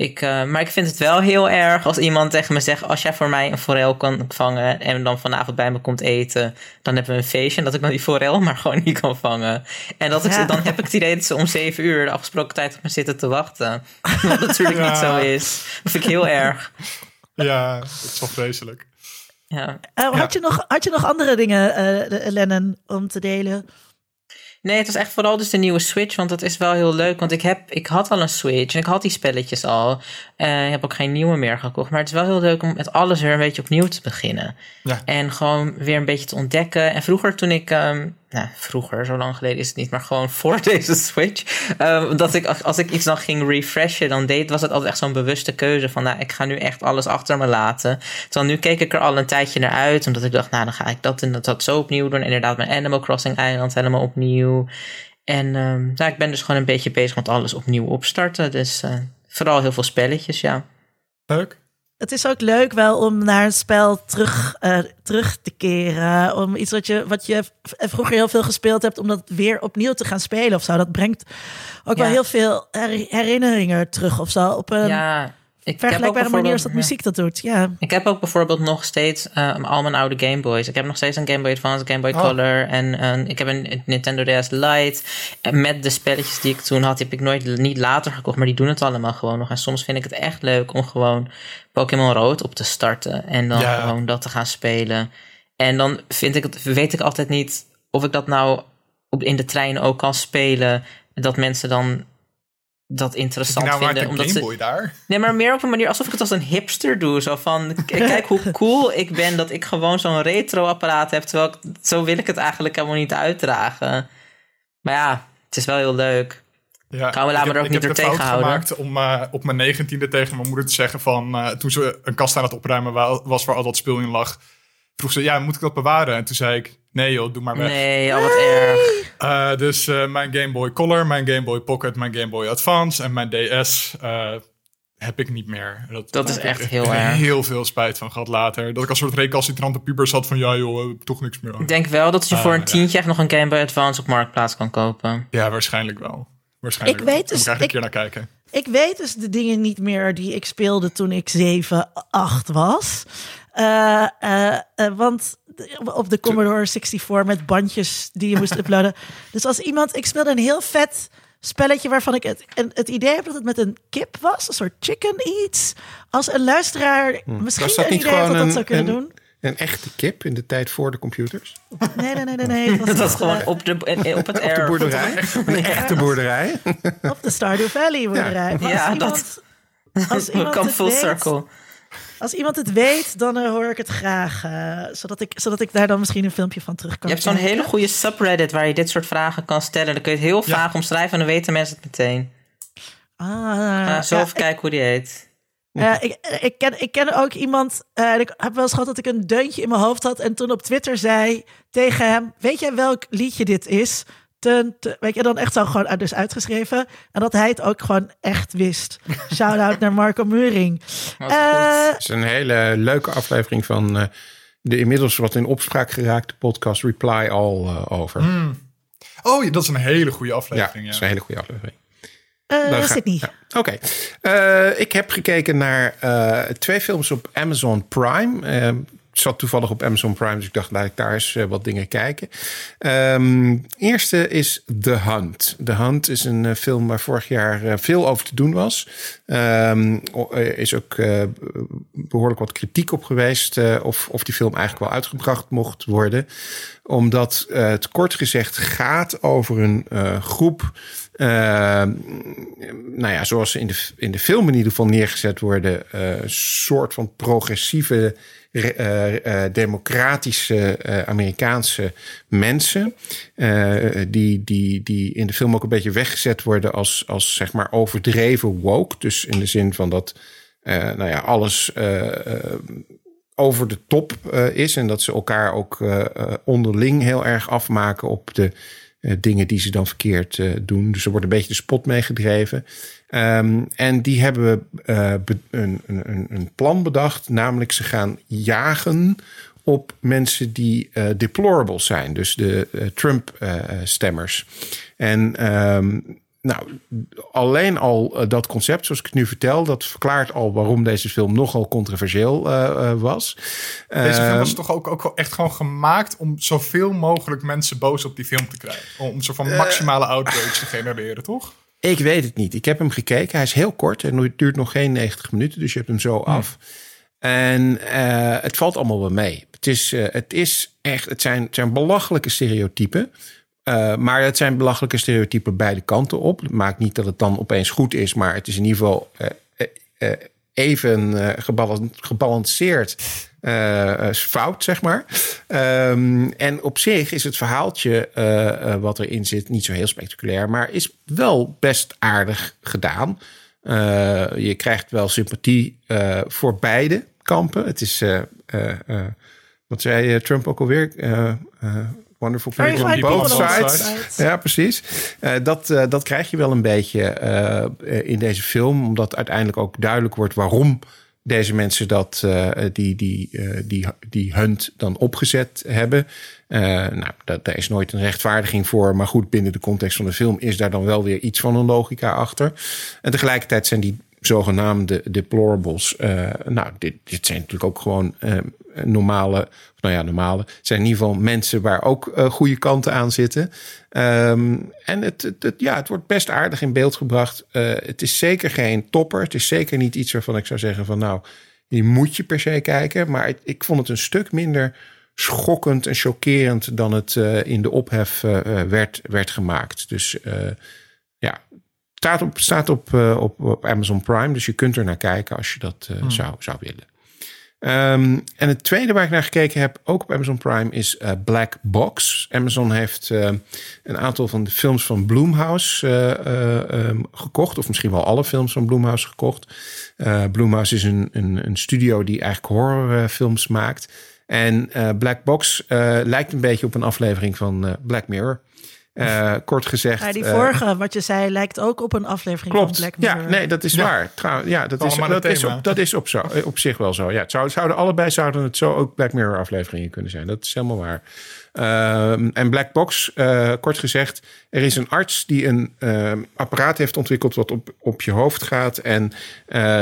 ik, eh, maar ik vind het wel heel erg als iemand tegen me zegt: Als jij voor mij een forel kan vangen en dan vanavond bij me komt eten, dan hebben we een feestje. En dat ik dan die forel maar gewoon niet kan vangen. En dat ik, Ja. dan heb ik het idee dat ze om zeven uur de afgesproken tijd op me zitten te wachten. Wat natuurlijk niet zo is. Dat vind ik heel erg. ja, dat is wel vreselijk. Ja. Eh, had, je nog, had je nog andere dingen, eh, de- Lennon, om te delen? Nee, het was echt vooral dus de nieuwe Switch, want dat is wel heel leuk. Want ik, heb, ik had al een Switch en ik had die spelletjes al. Eh, ik heb ook geen nieuwe meer gekocht. Maar het is wel heel leuk om met alles weer een beetje opnieuw te beginnen. Ja. En gewoon weer een beetje te ontdekken. En vroeger toen ik, ehm, nou vroeger, zo lang geleden is het niet, maar gewoon voor deze Switch. ehm, dat ik, als ik iets dan ging refreshen, dan deed, was het altijd echt zo'n bewuste keuze van, nou, ik ga nu echt alles achter me laten. Terwijl nu keek ik er al een tijdje naar uit, omdat ik dacht, nou, dan ga ik dat en dat, dat zo opnieuw doen. Inderdaad, mijn Animal Crossing eiland helemaal opnieuw. En ehm nou, ik ben dus gewoon een beetje bezig met alles opnieuw opstarten. Dus eh, vooral heel veel spelletjes, ja. Leuk. Het is ook leuk wel om naar een spel terug, eh, terug te keren. Om iets wat je, wat je vroeger heel veel gespeeld hebt, om dat weer opnieuw te gaan spelen of zo. Dat brengt ook wel heel veel her- herinneringen terug of zo. Op een ja, ik heb ook vergelijkbare manier als dat bijvoorbeeld- muziek dat doet. Ja. Ik heb ook bijvoorbeeld nog steeds eh, al mijn oude Game Boys. Ik heb nog steeds een Game Boy Advance, Game Boy Oh. Color en een- ik heb een Nintendo DS Lite. En met de spelletjes die ik toen had, die heb ik nooit niet later gekocht, maar die doen het allemaal gewoon nog. En soms vind ik het echt leuk om gewoon Pokémon Rood op te starten en dan Ja. gewoon dat te gaan spelen. En dan vind ik het, weet ik altijd niet of ik dat nou op, in de trein ook kan spelen. Dat mensen dan dat interessant nou vinden. Omdat ze, daar. Nee, maar meer op een manier alsof ik het als een hipster doe. Zo van, kijk hoe cool ik ben dat ik gewoon zo'n retro-apparaat heb. Terwijl ik, zo wil ik het eigenlijk helemaal niet uitdragen. Maar ja, het is wel heel leuk. Ja, Gaan we laten ik er ook ik niet heb door de fout tegenhouden. gemaakt om eh, op mijn negentiende tegen mijn moeder te zeggen van... eh, toen ze een kast aan het opruimen wa- was waar al dat spul in lag... vroeg ze, ja, moet ik dat bewaren? En toen zei ik, nee joh, doe maar weg. Nee, al wat erg. Eh, dus eh, mijn Game Boy Color, mijn Game Boy Pocket, mijn Game Boy Advance en mijn DS eh, heb ik niet meer. Dat is echt heel er erg. heel veel spijt van gehad later. Dat ik als soort recalcitrante puber zat van, ja joh, toch niks meer. aan. Ik denk wel dat je voor een ja. tientje echt nog een Game Boy Advance op Marktplaats kan kopen. Ja, waarschijnlijk wel. Waarschijnlijk Ik wel. weet dus- ik- een keer naar kijken. Ik weet dus de dingen niet meer die ik speelde toen ik 7, 8 was. Eh, eh, eh, want op de Commodore 64 met bandjes die je moest uploaden. Dus als iemand, ik speelde een heel vet spelletje waarvan ik het, en het idee heb dat het met een kip was, een soort chicken iets. Als een luisteraar misschien Was dat een idee heeft dat dat zou kunnen een- doen. Een echte kip in de tijd voor de computers. Nee, nee, nee, nee. nee. Het was Dat was gewoon op, de, op het Op de air. boerderij. Een echte boerderij. op de Stardew Valley boerderij. Ja, als dat- iemand, als iemand Come het full weet, circle. Als iemand het weet, dan eh, hoor ik het graag. eh, zodat, ik, zodat ik daar dan misschien een filmpje van terug kan Je hebt zo'n hele goede subreddit waar je dit soort vragen kan stellen. Dan kun je het heel Ja. vaag omschrijven en dan weten mensen het meteen. Ah, Ga zo ja, even kijken hoe die heet. ik, eh, ik, ik, ken, ik ken ook iemand. eh, ik heb wel eens gehad dat ik een deuntje in mijn hoofd had. En toen op Twitter zei tegen hem: Weet jij welk liedje dit is? Ten, te- weet je, dan echt zo gewoon uit- dus uitgeschreven. En dat hij het ook gewoon echt wist. Shout out naar Marco Muring. Wat Eh. Het is een hele leuke aflevering van eh, de inmiddels wat in opspraak geraakte podcast Reply All eh, over. Oh, ja, dat is een hele goede ja, aflevering. dat Ja, is een hele goede aflevering. eh, ga- Sydney. ja. Oké. Eh, ik heb gekeken naar eh, twee films op Amazon Prime. Zat toevallig op Amazon Prime, dus ik dacht, laat ik daar eens eh, wat dingen kijken. Ehm eerste is The Hunt. The Hunt is een eh, film waar vorig jaar eh, veel over te doen was. Ehm er is ook eh, behoorlijk wat kritiek op geweest... of, of die film eigenlijk wel uitgebracht mocht worden Omdat het kort gezegd gaat over een groep uh, nou ja, zoals ze in de, in de film in ieder geval neergezet worden, uh, soort van progressieve, democratische Amerikaanse mensen. die, die, die in de film ook een beetje weggezet worden als, als zeg maar overdreven woke. Dus in de zin van dat nou ja, alles over de top is en dat ze elkaar ook onderling heel erg afmaken op de uh, dingen die ze dan verkeerd uh, doen. Dus er wordt een beetje de spot meegedreven. Um, en die hebben uh, een, een, een, plan bedacht, namelijk ze gaan jagen op mensen die deplorable zijn, dus de Trump-stemmers. en um, nou, alleen al uh, dat concept, zoals ik het nu vertel, dat verklaart al waarom deze film nogal controversieel uh, uh, was. Deze film was ehm, toch ook, ook echt gewoon gemaakt om zoveel mogelijk mensen boos op die film te krijgen. Om zo van maximale outrage te genereren, toch? Ik weet het niet. Ik heb hem gekeken. Hij is heel kort en het duurt nog geen 90 minuten, dus je hebt hem zo hmm. af. En het valt allemaal wel mee. Het is, het is echt, het zijn, het zijn belachelijke stereotypen. Uh, maar het zijn belachelijke stereotypen beide kanten op. Het maakt niet dat het dan opeens goed is, maar het is in ieder geval uh, uh, even gebalanceerd fout, zeg maar. Um, en op zich is het verhaaltje wat erin zit niet zo heel spectaculair, maar is wel best aardig gedaan. je krijgt wel sympathie voor beide kampen. Het is, wat zei Trump ook alweer? Wonderful People on Both sides. Ja, precies. Uh, dat, uh, dat krijg je wel een beetje uh, in deze film. Omdat uiteindelijk ook duidelijk wordt waarom deze mensen dat, die, die, die, die hunt dan opgezet hebben. nou, dat, daar is nooit een rechtvaardiging voor. Maar goed, binnen de context van de film is daar dan wel weer iets van een logica achter. En tegelijkertijd zijn die zogenaamde deplorables. nou, dit, dit zijn natuurlijk ook gewoon normale nou ja, normale. Het zijn in ieder geval mensen waar ook uh, goede kanten aan zitten. Um, en het, het, ja, het wordt best aardig in beeld gebracht. Het is zeker geen topper. Het is zeker niet iets waarvan ik zou zeggen van nou, die moet je per se kijken. Maar ik, vond het een stuk minder schokkend en chockerend dan het in de ophef werd, werd gemaakt. Dus staat op, staat op, op, op Amazon Prime. Dus je kunt er naar kijken als je dat hmm. zou, zou willen. Um, en het tweede waar ik naar gekeken heb, ook op Amazon Prime, is uh, Black Box. Amazon heeft uh, een aantal van de films van Bloomhouse uh, um, gekocht. Of misschien wel alle films van Bloomhouse gekocht. Bloomhouse is een, een, een, studio die eigenlijk horrorfilms maakt. En Black Box lijkt een beetje op een aflevering van Black Mirror. Uh, kort gezegd. Ja, die eh, vorige, wat je zei, lijkt ook op een aflevering klopt. van Black Mirror. Ja, nee, dat is waar. Trouw, ja, dat is, dat, is op, dat is op, zo, op zich wel zo. Ja, het zou, zouden allebei zouden het zo ook Black Mirror afleveringen kunnen zijn. Dat is helemaal waar. Uh, en Black Box, uh, kort gezegd, er is een arts die een uh, apparaat heeft ontwikkeld wat op, op je hoofd gaat. En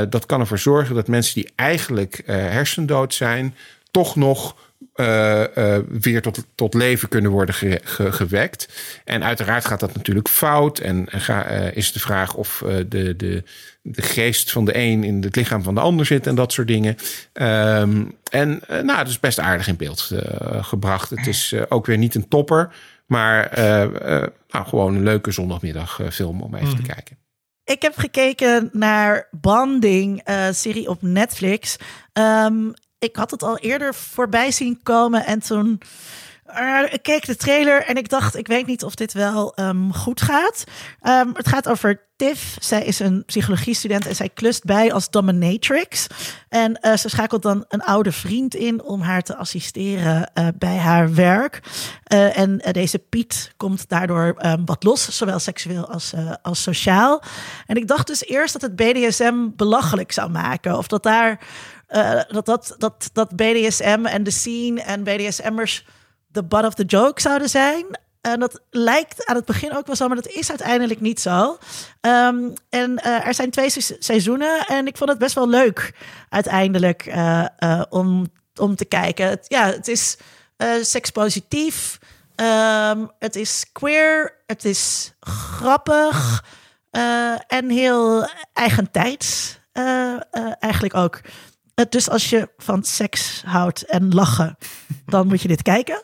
dat kan ervoor zorgen dat mensen die eigenlijk hersendood zijn, toch nog uh, uh, weer tot, tot leven kunnen worden ge, ge, gewekt. En uiteraard gaat dat natuurlijk fout. En, en ga, uh, is de vraag of de, de, de geest van de een in het lichaam van de ander zit en dat soort dingen. Um, en nou, het is best aardig in beeld gebracht. Het is ook weer niet een topper, maar nou, gewoon een leuke zondagmiddag film om even te mhm. kijken. Ik heb gekeken naar Banding, serie op Netflix. Um, ik had het al eerder voorbij zien komen en toen uh, ik keek de trailer en ik dacht, ik weet niet of dit wel um, goed gaat. Um, het gaat over Tiff. Zij is een psychologiestudent en zij klust bij als dominatrix. En uh, ze schakelt dan een oude vriend in om haar te assisteren uh, bij haar werk. en deze Piet komt daardoor um, wat los, zowel seksueel als, als sociaal. En ik dacht dus eerst dat het BDSM belachelijk zou maken. Of dat daar uh, dat, dat, dat, dat BDSM en de scene en BDSM'ers de butt of the joke zouden zijn. En dat lijkt aan het begin ook wel zo, maar dat is uiteindelijk niet zo. Um, en uh, er zijn twee seizoenen en ik vond het best wel leuk uiteindelijk om, om te kijken. Het, ja, het is sekspositief. Um, het is queer. Het is grappig. en heel eigentijds eigenlijk ook. Dus als je van seks houdt en lachen, dan moet je dit kijken.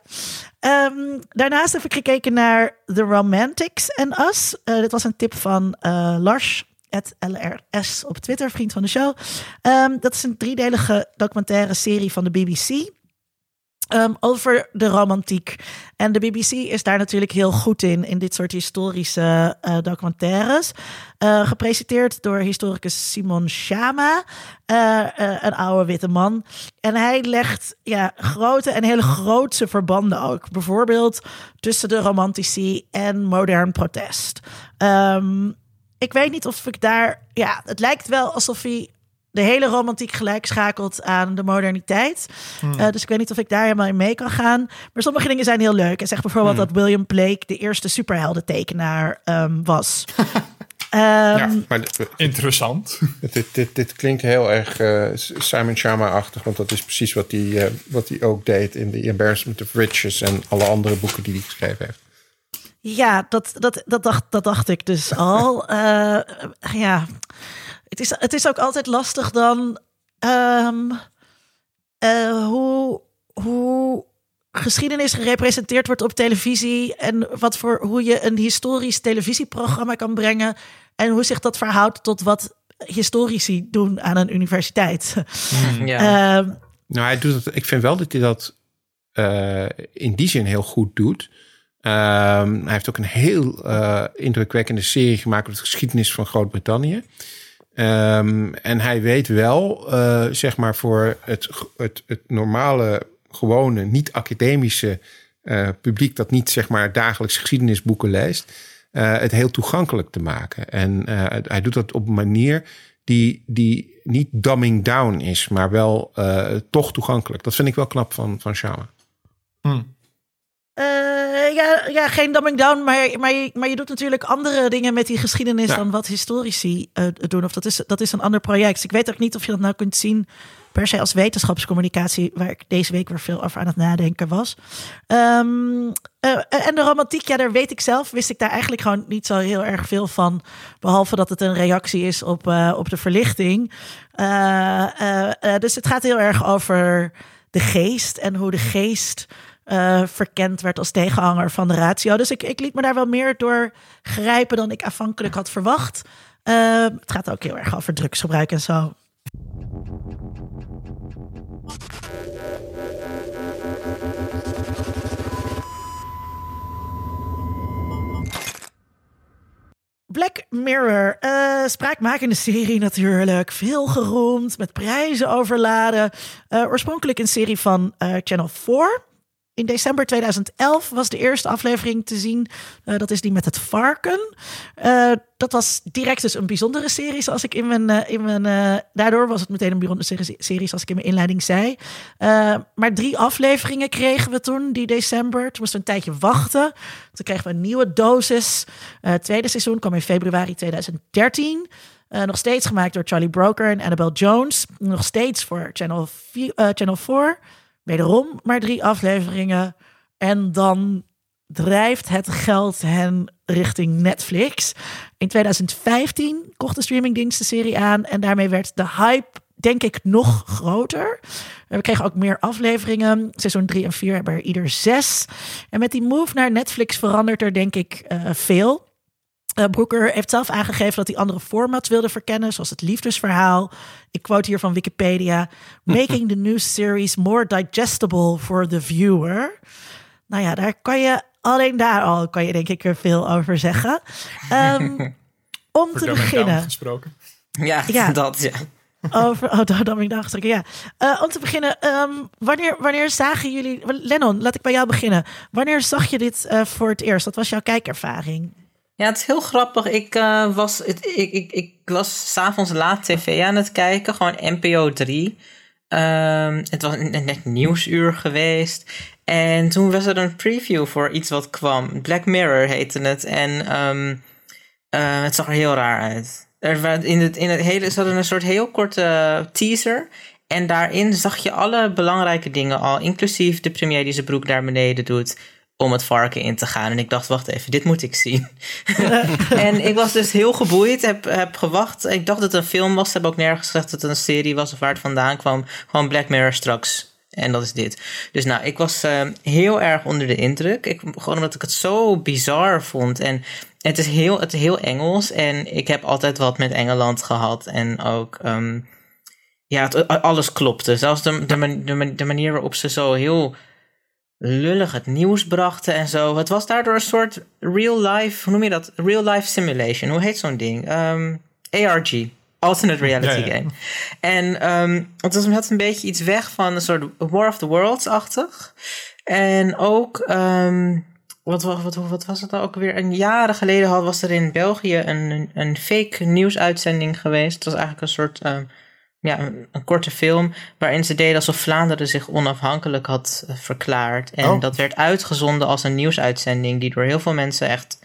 Ehm, daarnaast heb ik gekeken naar The Romantics and Us. Uh, dit was een tip van uh, Lars, LRS op Twitter, vriend van de show. Um, dat is een driedelige documentaire serie van de BBC. Um, over de romantiek. En de BBC is daar natuurlijk heel goed in, in dit soort historische uh, documentaires. Uh, gepresenteerd door historicus Simon Shama, uh, een oude witte man. En hij legt ja, grote en hele grootse verbanden ook. Bijvoorbeeld tussen de romantici en modern protest. Um, ik weet niet of ik daar. Ja, het lijkt wel alsof hij de hele romantiek gelijk schakelt aan de moderniteit. Hmm. Uh, dus ik weet niet of ik daar helemaal in mee kan gaan. Maar sommige dingen zijn heel leuk. En zeg bijvoorbeeld hmm. dat William Blake de eerste superheldentekenaar um, was. um, ja, maar interessant. Dit, dit, dit klinkt heel erg uh, Simon Sharma-achtig, want dat is precies wat hij, uh, wat hij ook deed in The Embarrassment of Riches en alle andere boeken die hij geschreven heeft. Ja, dat, dat, dat, dacht, dat dacht ik dus al. uh, ja, het is, het is ook altijd lastig dan um, uh, hoe, hoe geschiedenis gerepresenteerd wordt op televisie en wat voor hoe je een historisch televisieprogramma kan brengen en hoe zich dat verhoudt tot wat historici doen aan een universiteit. Mm, ja. uh, nou, hij doet het. Ik vind wel dat hij dat uh, in die zin heel goed doet. Um, hij heeft ook een heel uh, indrukwekkende serie gemaakt over de geschiedenis van Groot-Brittannië. Um, en hij weet wel, uh, zeg maar, voor het, het, het normale, gewone, niet-academische uh, publiek dat niet, zeg maar, dagelijks geschiedenisboeken leest, uh, het heel toegankelijk te maken. En hij doet dat op een manier die, die niet dumbing down is, maar wel toch toegankelijk. Dat vind ik wel knap van, van Shawa. Hmm. Uh, ja, ja, geen dumbing down, maar, maar, je, maar je doet natuurlijk andere dingen met die geschiedenis ja. dan wat historici uh, doen. Of dat is, dat is een ander project. Dus ik weet ook niet of je dat nou kunt zien per se als wetenschapscommunicatie, waar ik deze week weer veel over aan het nadenken was. Um, uh, en de romantiek, ja, daar weet ik zelf, wist ik daar eigenlijk gewoon niet zo heel erg veel van. Behalve dat het een reactie is op, op de verlichting. dus het gaat heel erg over de geest en hoe de geest uh, verkend werd als tegenhanger van de ratio. Dus ik, ik liet me daar wel meer door grijpen dan ik aanvankelijk had verwacht. Uh, het gaat ook heel erg over drugsgebruik en zo. Black Mirror, uh, spraakmakende serie natuurlijk. Veel geroemd, met prijzen overladen. Oorspronkelijk een serie van Channel 4. In december 2011 was de eerste aflevering te zien. Uh, dat is die met het varken. Uh, dat was direct dus een bijzondere serie, zoals ik in mijn. Uh, in mijn daardoor was het meteen een bijzondere serie, zoals ik in mijn inleiding zei. maar drie afleveringen kregen we toen, die december. Toen moesten we een tijdje wachten. Toen kregen we een nieuwe dosis. Het tweede seizoen kwam in februari 2013. nog steeds gemaakt door Charlie Broker en Annabelle Jones. Nog steeds voor Channel, 4, Channel 4. Wederom maar drie afleveringen. En dan drijft het geld hen richting Netflix. In 2015 kocht de streamingdienst de serie aan. En daarmee werd de hype, denk ik, nog groter. We kregen ook meer afleveringen. Seizoen 3 en 4 hebben er ieder zes. En met die move naar Netflix verandert er, denk ik, uh, veel. Uh, Broeker heeft zelf aangegeven dat hij andere formats wilde verkennen, zoals het liefdesverhaal. Ik quote hier van Wikipedia: Making the new series more digestible for the viewer. Nou ja, daar kan je alleen daar al kan je denk ik er veel over zeggen. Um, om te beginnen. Gesproken. Ja, ja, dat ja. Over, oh, dan ben ik daar Ja. Uh, om te beginnen, um, wanneer, wanneer zagen jullie. Lennon, laat ik bij jou beginnen. Wanneer zag je dit uh, voor het eerst? Wat was jouw kijkervaring? Ja, het is heel grappig. Ik uh, was, ik, ik, ik was s'avonds laat tv aan het kijken, gewoon NPO 3. Um, het was net nieuwsuur geweest. En toen was er een preview voor iets wat kwam. Black Mirror heette het. En um, uh, het zag er heel raar uit. Er, in, het, in het hele, ze een soort heel korte teaser. En daarin zag je alle belangrijke dingen al, inclusief de premier die zijn broek naar beneden doet om het varken in te gaan. En ik dacht, wacht even, dit moet ik zien. en ik was dus heel geboeid, heb, heb gewacht. Ik dacht dat het een film was. Hebben ook nergens gezegd dat het een serie was of waar het vandaan kwam. Gewoon Black Mirror straks En dat is dit. Dus nou, ik was uh, heel erg onder de indruk. Ik, gewoon omdat ik het zo bizar vond. En het is heel, het is heel Engels. En ik heb altijd wat met Engeland gehad. En ook, um, ja, het, alles klopte. Zelfs de, de, de, de manier waarop ze zo heel lullig het nieuws brachten en zo. Het was daardoor een soort real life, hoe noem je dat? Real life simulation. Hoe heet zo'n ding? Um, ARG. Alternate reality game. En um, het was had een beetje iets weg van een soort War of the Worlds-achtig. En ook, um, wat, wat, wat, wat, was het nou ook weer? Een jaren geleden had, was er in België een, een fake nieuwsuitzending geweest. Het was eigenlijk een soort um, ja, een, korte film waarin ze deden alsof Vlaanderen zich onafhankelijk had eh, verklaard. En oh. dat werd uitgezonden als een nieuwsuitzending die door heel veel mensen echt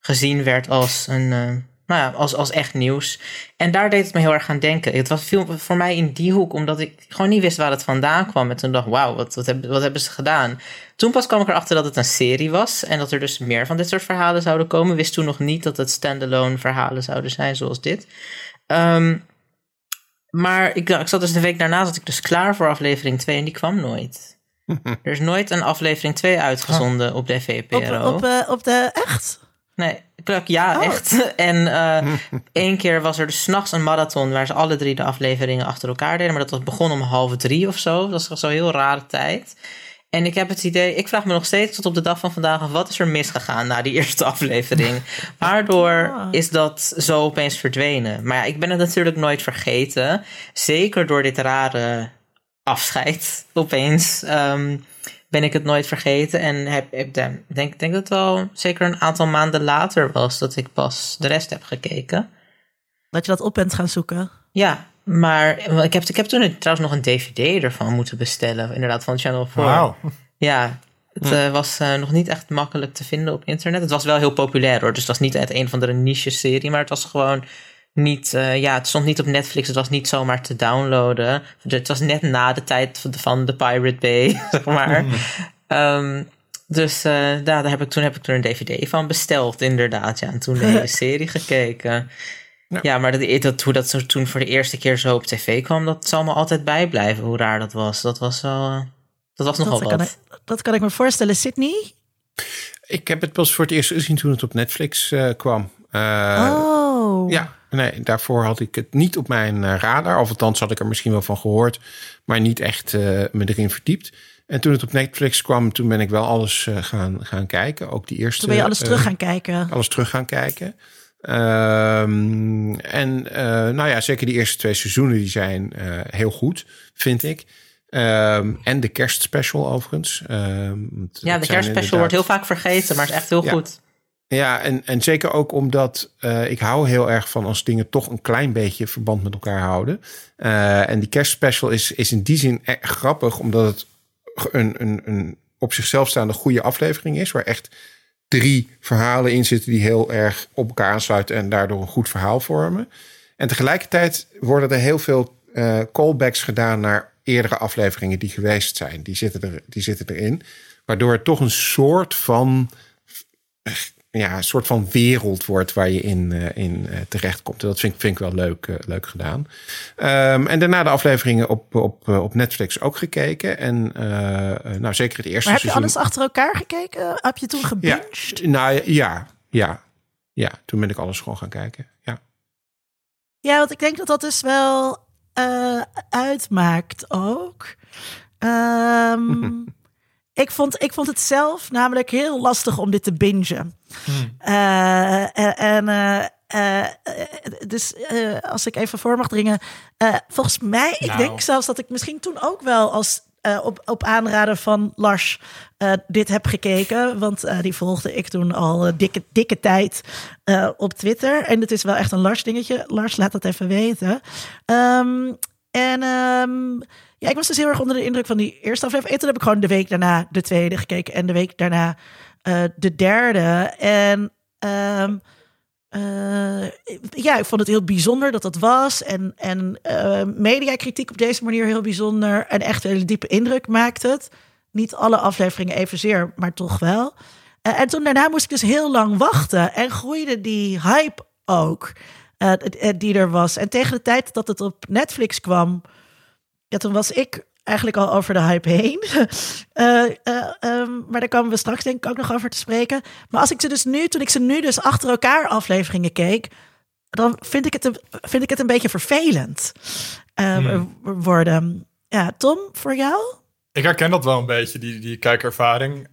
gezien werd als een, uh, nou ja, als, als echt nieuws. En daar deed het me heel erg aan denken. Het was veel voor mij in die hoek, omdat ik gewoon niet wist waar het vandaan kwam. En toen dacht wauw, wat, wat, hebben, wat hebben ze gedaan? Toen pas kwam ik erachter dat het een serie was en dat er dus meer van dit soort verhalen zouden komen. Wist toen nog niet dat het standalone verhalen zouden zijn zoals dit. Um, maar ik, ik zat dus de week daarna zat ik dus klaar voor aflevering 2 en die kwam nooit. er is nooit een aflevering 2 uitgezonden op de VPRO. Op, op, uh, op de echt? Nee, ja, oh. echt. En uh, één keer was er dus s'nachts een marathon waar ze alle drie de afleveringen achter elkaar deden. Maar dat was begon om half drie of zo. Dat was zo'n heel rare tijd. En ik heb het idee, ik vraag me nog steeds tot op de dag van vandaag af, wat is er misgegaan na die eerste aflevering? Waardoor is dat zo opeens verdwenen? Maar ja, ik ben het natuurlijk nooit vergeten. Zeker door dit rare afscheid opeens. Um, ben ik het nooit vergeten. En heb, heb denk, denk dat het wel zeker een aantal maanden later was dat ik pas de rest heb gekeken. Dat je dat op bent gaan zoeken? Ja, maar ik heb, ik heb toen trouwens nog een dvd ervan moeten bestellen. Inderdaad, van Channel 4. Wow. Ja, het hm. uh, was uh, nog niet echt makkelijk te vinden op internet. Het was wel heel populair hoor. Dus het was niet uit een van de niche serie. Maar het was gewoon niet... Uh, ja, het stond niet op Netflix. Het was niet zomaar te downloaden. Het was net na de tijd van de, van de Pirate Bay, zeg maar. Hm. Um, dus daar, daar heb ik, toen heb ik er een dvd van besteld, inderdaad. Ja, en toen de hele serie gekeken. Ja, maar dat, dat, hoe dat zo toen voor de eerste keer zo op tv kwam, dat zal me altijd bijblijven, hoe raar dat was. Dat was wel, eh, dat was nogal dat wat. Kan ik, dat kan ik me voorstellen. Sydney? Ik heb het pas voor het eerst gezien toen het op Netflix uh, kwam. Uh, oh. Ja, nee, daarvoor had ik het niet op mijn radar. Of althans had ik er misschien wel van gehoord, maar niet echt me erin verdiept. En toen het op Netflix kwam, toen ben ik wel alles gaan, gaan kijken. Ook die eerste. Toen ben je alles terug gaan kijken. Alles terug gaan kijken. Um, en uh, nou ja, zeker die eerste twee seizoenen die zijn uh, heel goed, vind ik. Um, en de kerstspecial overigens. Um, ja, de kerstspecial wordt heel vaak vergeten, maar is echt heel ja. goed. Ja, en, en zeker ook omdat uh, ik hou heel erg van als dingen toch een klein beetje verband met elkaar houden. en die kerstspecial is, is in die zin erg grappig, omdat het een, een, een op zichzelf staande goede aflevering is, waar echt drie verhalen in zitten die heel erg op elkaar aansluiten en daardoor een goed verhaal vormen. En tegelijkertijd worden er heel veel uh, callbacks gedaan naar eerdere afleveringen die geweest zijn. Die zitten, er, die zitten erin. Waardoor het toch een soort van ja, een soort van wereld wordt waar je in, uh, in uh, terechtkomt. Dat vind, vind ik wel leuk, uh, leuk gedaan. Um, en daarna de afleveringen op, op, op Netflix ook gekeken. En nou, zeker het eerste maar heb je alles achter elkaar gekeken? Heb je toen gebinged? Ja, nou ja, ja, ja. Toen ben ik alles gewoon gaan kijken, ja. Ja, want ik denk dat dat dus wel uitmaakt ook. Um, Ik vond, ik vond het zelf namelijk heel lastig om dit te bingen. Hmm. Uh, en uh, dus als ik even voor mag dringen. volgens mij, ik nou. denk zelfs dat ik misschien toen ook wel als op, op aanraden van Lars dit heb gekeken. Want die volgde ik toen al dikke, dikke tijd op Twitter. En het is wel echt een Lars dingetje. Lars, laat dat even weten. Um, en um, ja, ik was dus heel erg onder de indruk van die eerste aflevering. En toen heb ik gewoon de week daarna de tweede gekeken. En de week daarna uh, de derde. En um, uh, ja, ik vond het heel bijzonder dat dat was. En, en uh, mediakritiek op deze manier heel bijzonder. En echt een hele diepe indruk maakt het. Niet alle afleveringen evenzeer, maar toch wel. En toen daarna moest ik dus heel lang wachten. En groeide die hype ook. die er was. En tegen de tijd dat het op Netflix kwam ja, toen was ik eigenlijk al over de hype heen. Eh, eh, ehm, maar daar komen we straks denk ik ook nog over te spreken. Maar als ik ze dus nu, toen ik ze nu dus achter elkaar afleveringen keek, dan vind ik het een, vind ik het een beetje vervelend ehm, worden. Ja, Tom, voor jou? Ik herken dat wel een beetje, die, die kijkervaring.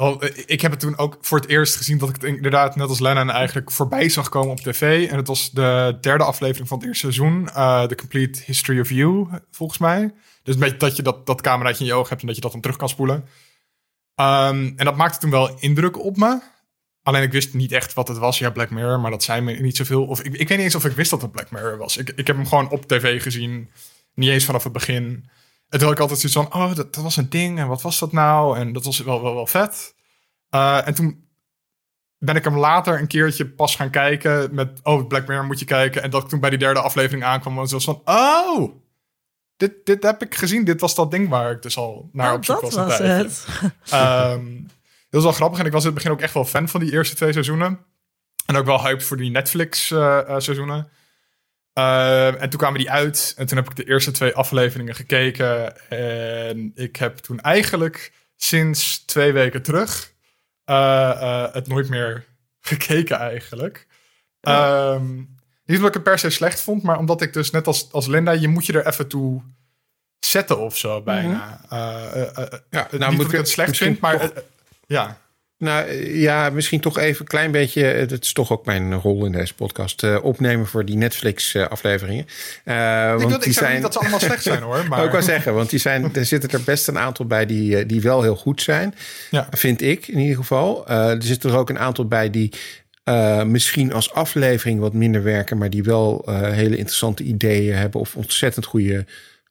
Ehm, ik heb het toen ook voor het eerst gezien dat ik het inderdaad net als Lennon eigenlijk voorbij zag komen op tv. En het was de derde aflevering van het eerste seizoen. Uh, The Complete History of You, volgens mij. Dus beetje dat je dat, dat cameraatje in je oog hebt en dat je dat dan terug kan spoelen. Ehm, en dat maakte toen wel indruk op me. Alleen ik wist niet echt wat het was. Ja, Black Mirror, maar dat zei me niet zoveel. Of ik, ik weet niet eens of ik wist dat het Black Mirror was. Ik, ik heb hem gewoon op tv gezien. Niet eens vanaf het begin. En toen ik altijd zoiets van, oh, dat, dat, was een ding. En wat was dat nou? En dat was wel, wel, wel vet. Uh, en toen ben ik hem later een keertje pas gaan kijken met, oh, Black Mirror moet je kijken. En dat ik toen bij die derde aflevering aankwam, was het van, oh, dit, dit heb ik gezien. Dit was dat ding waar ik dus al naar oh, op zoek was. Dat was het. Um, dat was wel grappig. En ik was in het begin ook echt wel fan van die eerste twee seizoenen. En ook wel hyped voor die Netflix uh, uh, seizoenen. Uh, en toen kwamen die uit. En toen heb ik de eerste twee afleveringen gekeken. En ik heb toen eigenlijk sinds twee weken terug het nooit meer gekeken eigenlijk. Ja. Um, niet omdat ik het per se slecht vond, maar omdat ik dus net als, als Linda, je moet je er even toe zetten of zo bijna. Mm -hmm. ja, nou, moet ik het slecht vind, maar ja. Nou ja, misschien toch even een klein beetje. Dat is toch ook mijn rol in deze podcast. Uh, opnemen voor die Netflix-afleveringen. Uh, ik, want die zijn niet dat ze allemaal slecht zijn hoor. Maar... ook wel zeggen, want die zijn, er zitten er best een aantal bij die, die wel heel goed zijn. Ja. Vind ik in ieder geval. Uh, er zitten er ook een aantal bij die. misschien als aflevering wat minder werken, maar die wel hele interessante ideeën hebben of ontzettend goede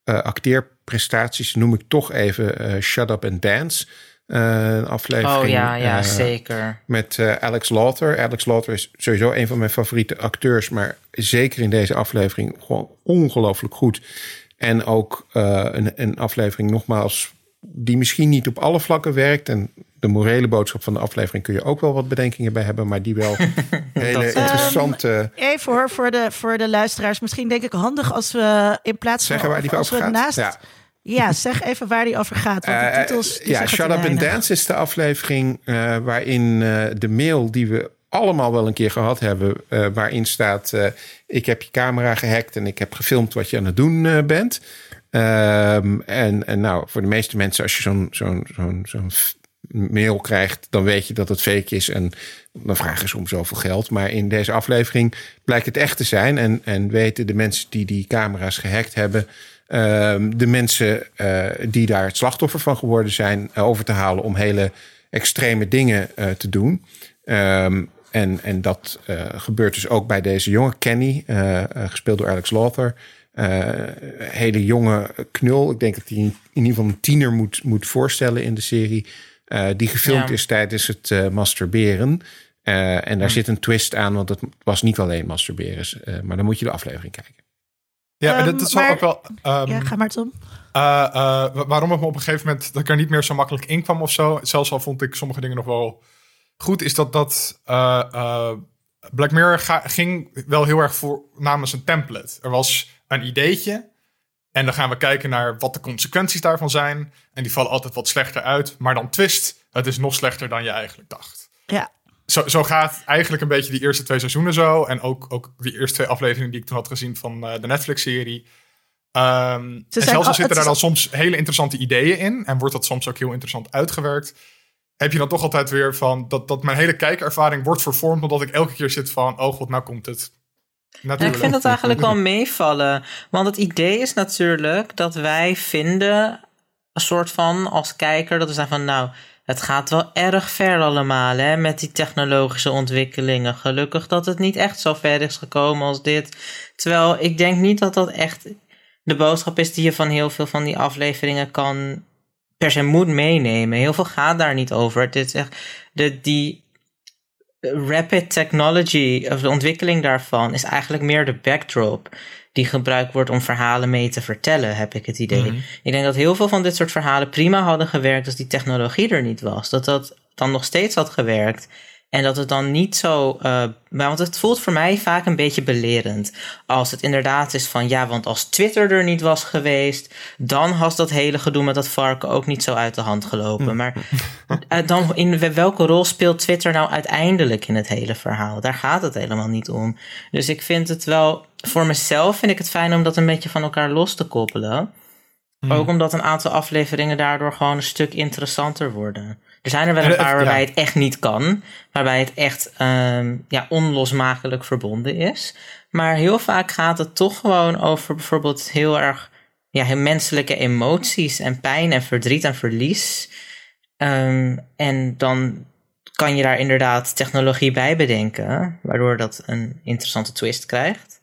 acteerprestaties. Noem ik toch even Shut Up and Dance. Een aflevering. Oh ja, ja, uh, zeker. Met uh, Alex Lauter. Alex Lauter is sowieso een van mijn favoriete acteurs, maar zeker in deze aflevering gewoon ongelooflijk goed. En ook een, een aflevering, nogmaals, die misschien niet op alle vlakken werkt. En de morele boodschap van de aflevering kun je ook wel wat bedenkingen bij hebben, maar die wel hele interessante. Um, even hoor, voor de, voor de luisteraars. Misschien denk ik handig als we in plaats van. Zeggen waar die als over we gaat. naast. Ja. Ja, zeg even waar die over gaat. Want de titels, uh, ja, Shut Up and Dance is de aflevering uh, waarin uh, de mail die we allemaal wel een keer gehad hebben, waarin staat: Ik heb je camera gehackt en ik heb gefilmd wat je aan het doen bent. Um, en, en nou, voor de meeste mensen, als je zo'n zo'n zo'n zo'n mail krijgt, dan weet je dat het fake is. En dan vragen ze om zoveel geld. Maar in deze aflevering blijkt het echt te zijn. En, en weten de mensen die die camera's gehackt hebben. Um, de mensen uh, die daar het slachtoffer van geworden zijn, uh, over te halen om hele extreme dingen uh, te doen. Um, en, en dat gebeurt dus ook bij deze jonge Kenny, gespeeld door Alex Lauter. hele jonge knul. Ik denk dat hij in ieder geval een tiener moet, moet voorstellen in de serie. die gefilmd ja. is tijdens het masturberen. en daar ja. zit een twist aan, want het was niet alleen masturberen. maar dan moet je de aflevering kijken. Ja, dat is maar, ook wel. Um, ja, ga maar Tom. Uh, uh, waarom het me op een gegeven moment dat ik er niet meer zo makkelijk in kwam of zo. Zelfs al vond ik sommige dingen nog wel goed, is dat dat uh, Black Mirror ga, ging wel heel erg voor namens een template. Er was een ideetje. En dan gaan we kijken naar wat de consequenties daarvan zijn. En die vallen altijd wat slechter uit. Maar dan twist, het is nog slechter dan je eigenlijk dacht. Ja, zo, zo gaat eigenlijk een beetje die eerste twee seizoenen zo. En ook, ook die eerste twee afleveringen die ik toen had gezien van uh, de Netflix-serie. Um, en zelfs al zitten daar dan soms hele interessante ideeën in. En wordt dat soms ook heel interessant uitgewerkt. Heb je dan toch altijd weer van dat, dat mijn hele kijkervaring wordt vervormd. Omdat ik elke keer zit van: oh god, nou komt het. Ja, ik vind dat eigenlijk wel meevallen. Want het idee is natuurlijk dat wij vinden, een soort van als kijker, dat we zeggen van nou het gaat wel erg ver allemaal hè, met die technologische ontwikkelingen. Gelukkig dat het niet echt zo ver is gekomen als dit. Terwijl ik denk niet dat dat echt de boodschap is die je van heel veel van die afleveringen kan per se moet meenemen. Heel veel gaat daar niet over. Het is echt de, die rapid technology, of de ontwikkeling daarvan, is eigenlijk meer de backdrop die gebruikt wordt om verhalen mee te vertellen, heb ik het idee. Mm-hmm. Ik denk dat heel veel van dit soort verhalen prima hadden gewerkt als die technologie er niet was. Dat dat dan nog steeds had gewerkt. En dat het dan niet zo. Uh, want het voelt voor mij vaak een beetje belerend. Als het inderdaad is van ja, want als Twitter er niet was geweest. dan had dat hele gedoe met dat varken ook niet zo uit de hand gelopen. Maar uh, dan in welke rol speelt Twitter nou uiteindelijk in het hele verhaal? Daar gaat het helemaal niet om. Dus ik vind het wel. Voor mezelf vind ik het fijn om dat een beetje van elkaar los te koppelen. Hmm. Ook omdat een aantal afleveringen daardoor gewoon een stuk interessanter worden. Er zijn er wel een paar waarbij het echt niet kan. Waarbij het echt um, ja, onlosmakelijk verbonden is. Maar heel vaak gaat het toch gewoon over bijvoorbeeld heel erg ja, menselijke emoties en pijn en verdriet en verlies. Um, en dan kan je daar inderdaad technologie bij bedenken, waardoor dat een interessante twist krijgt.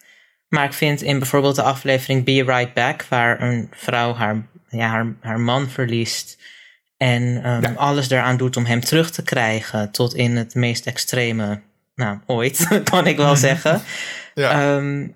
Maar ik vind in bijvoorbeeld de aflevering Be Right Back, waar een vrouw haar, ja, haar, haar man verliest en um, alles eraan doet om hem terug te krijgen tot in het meest extreme, nou, ooit, kan ik wel zeggen. Ja. Um,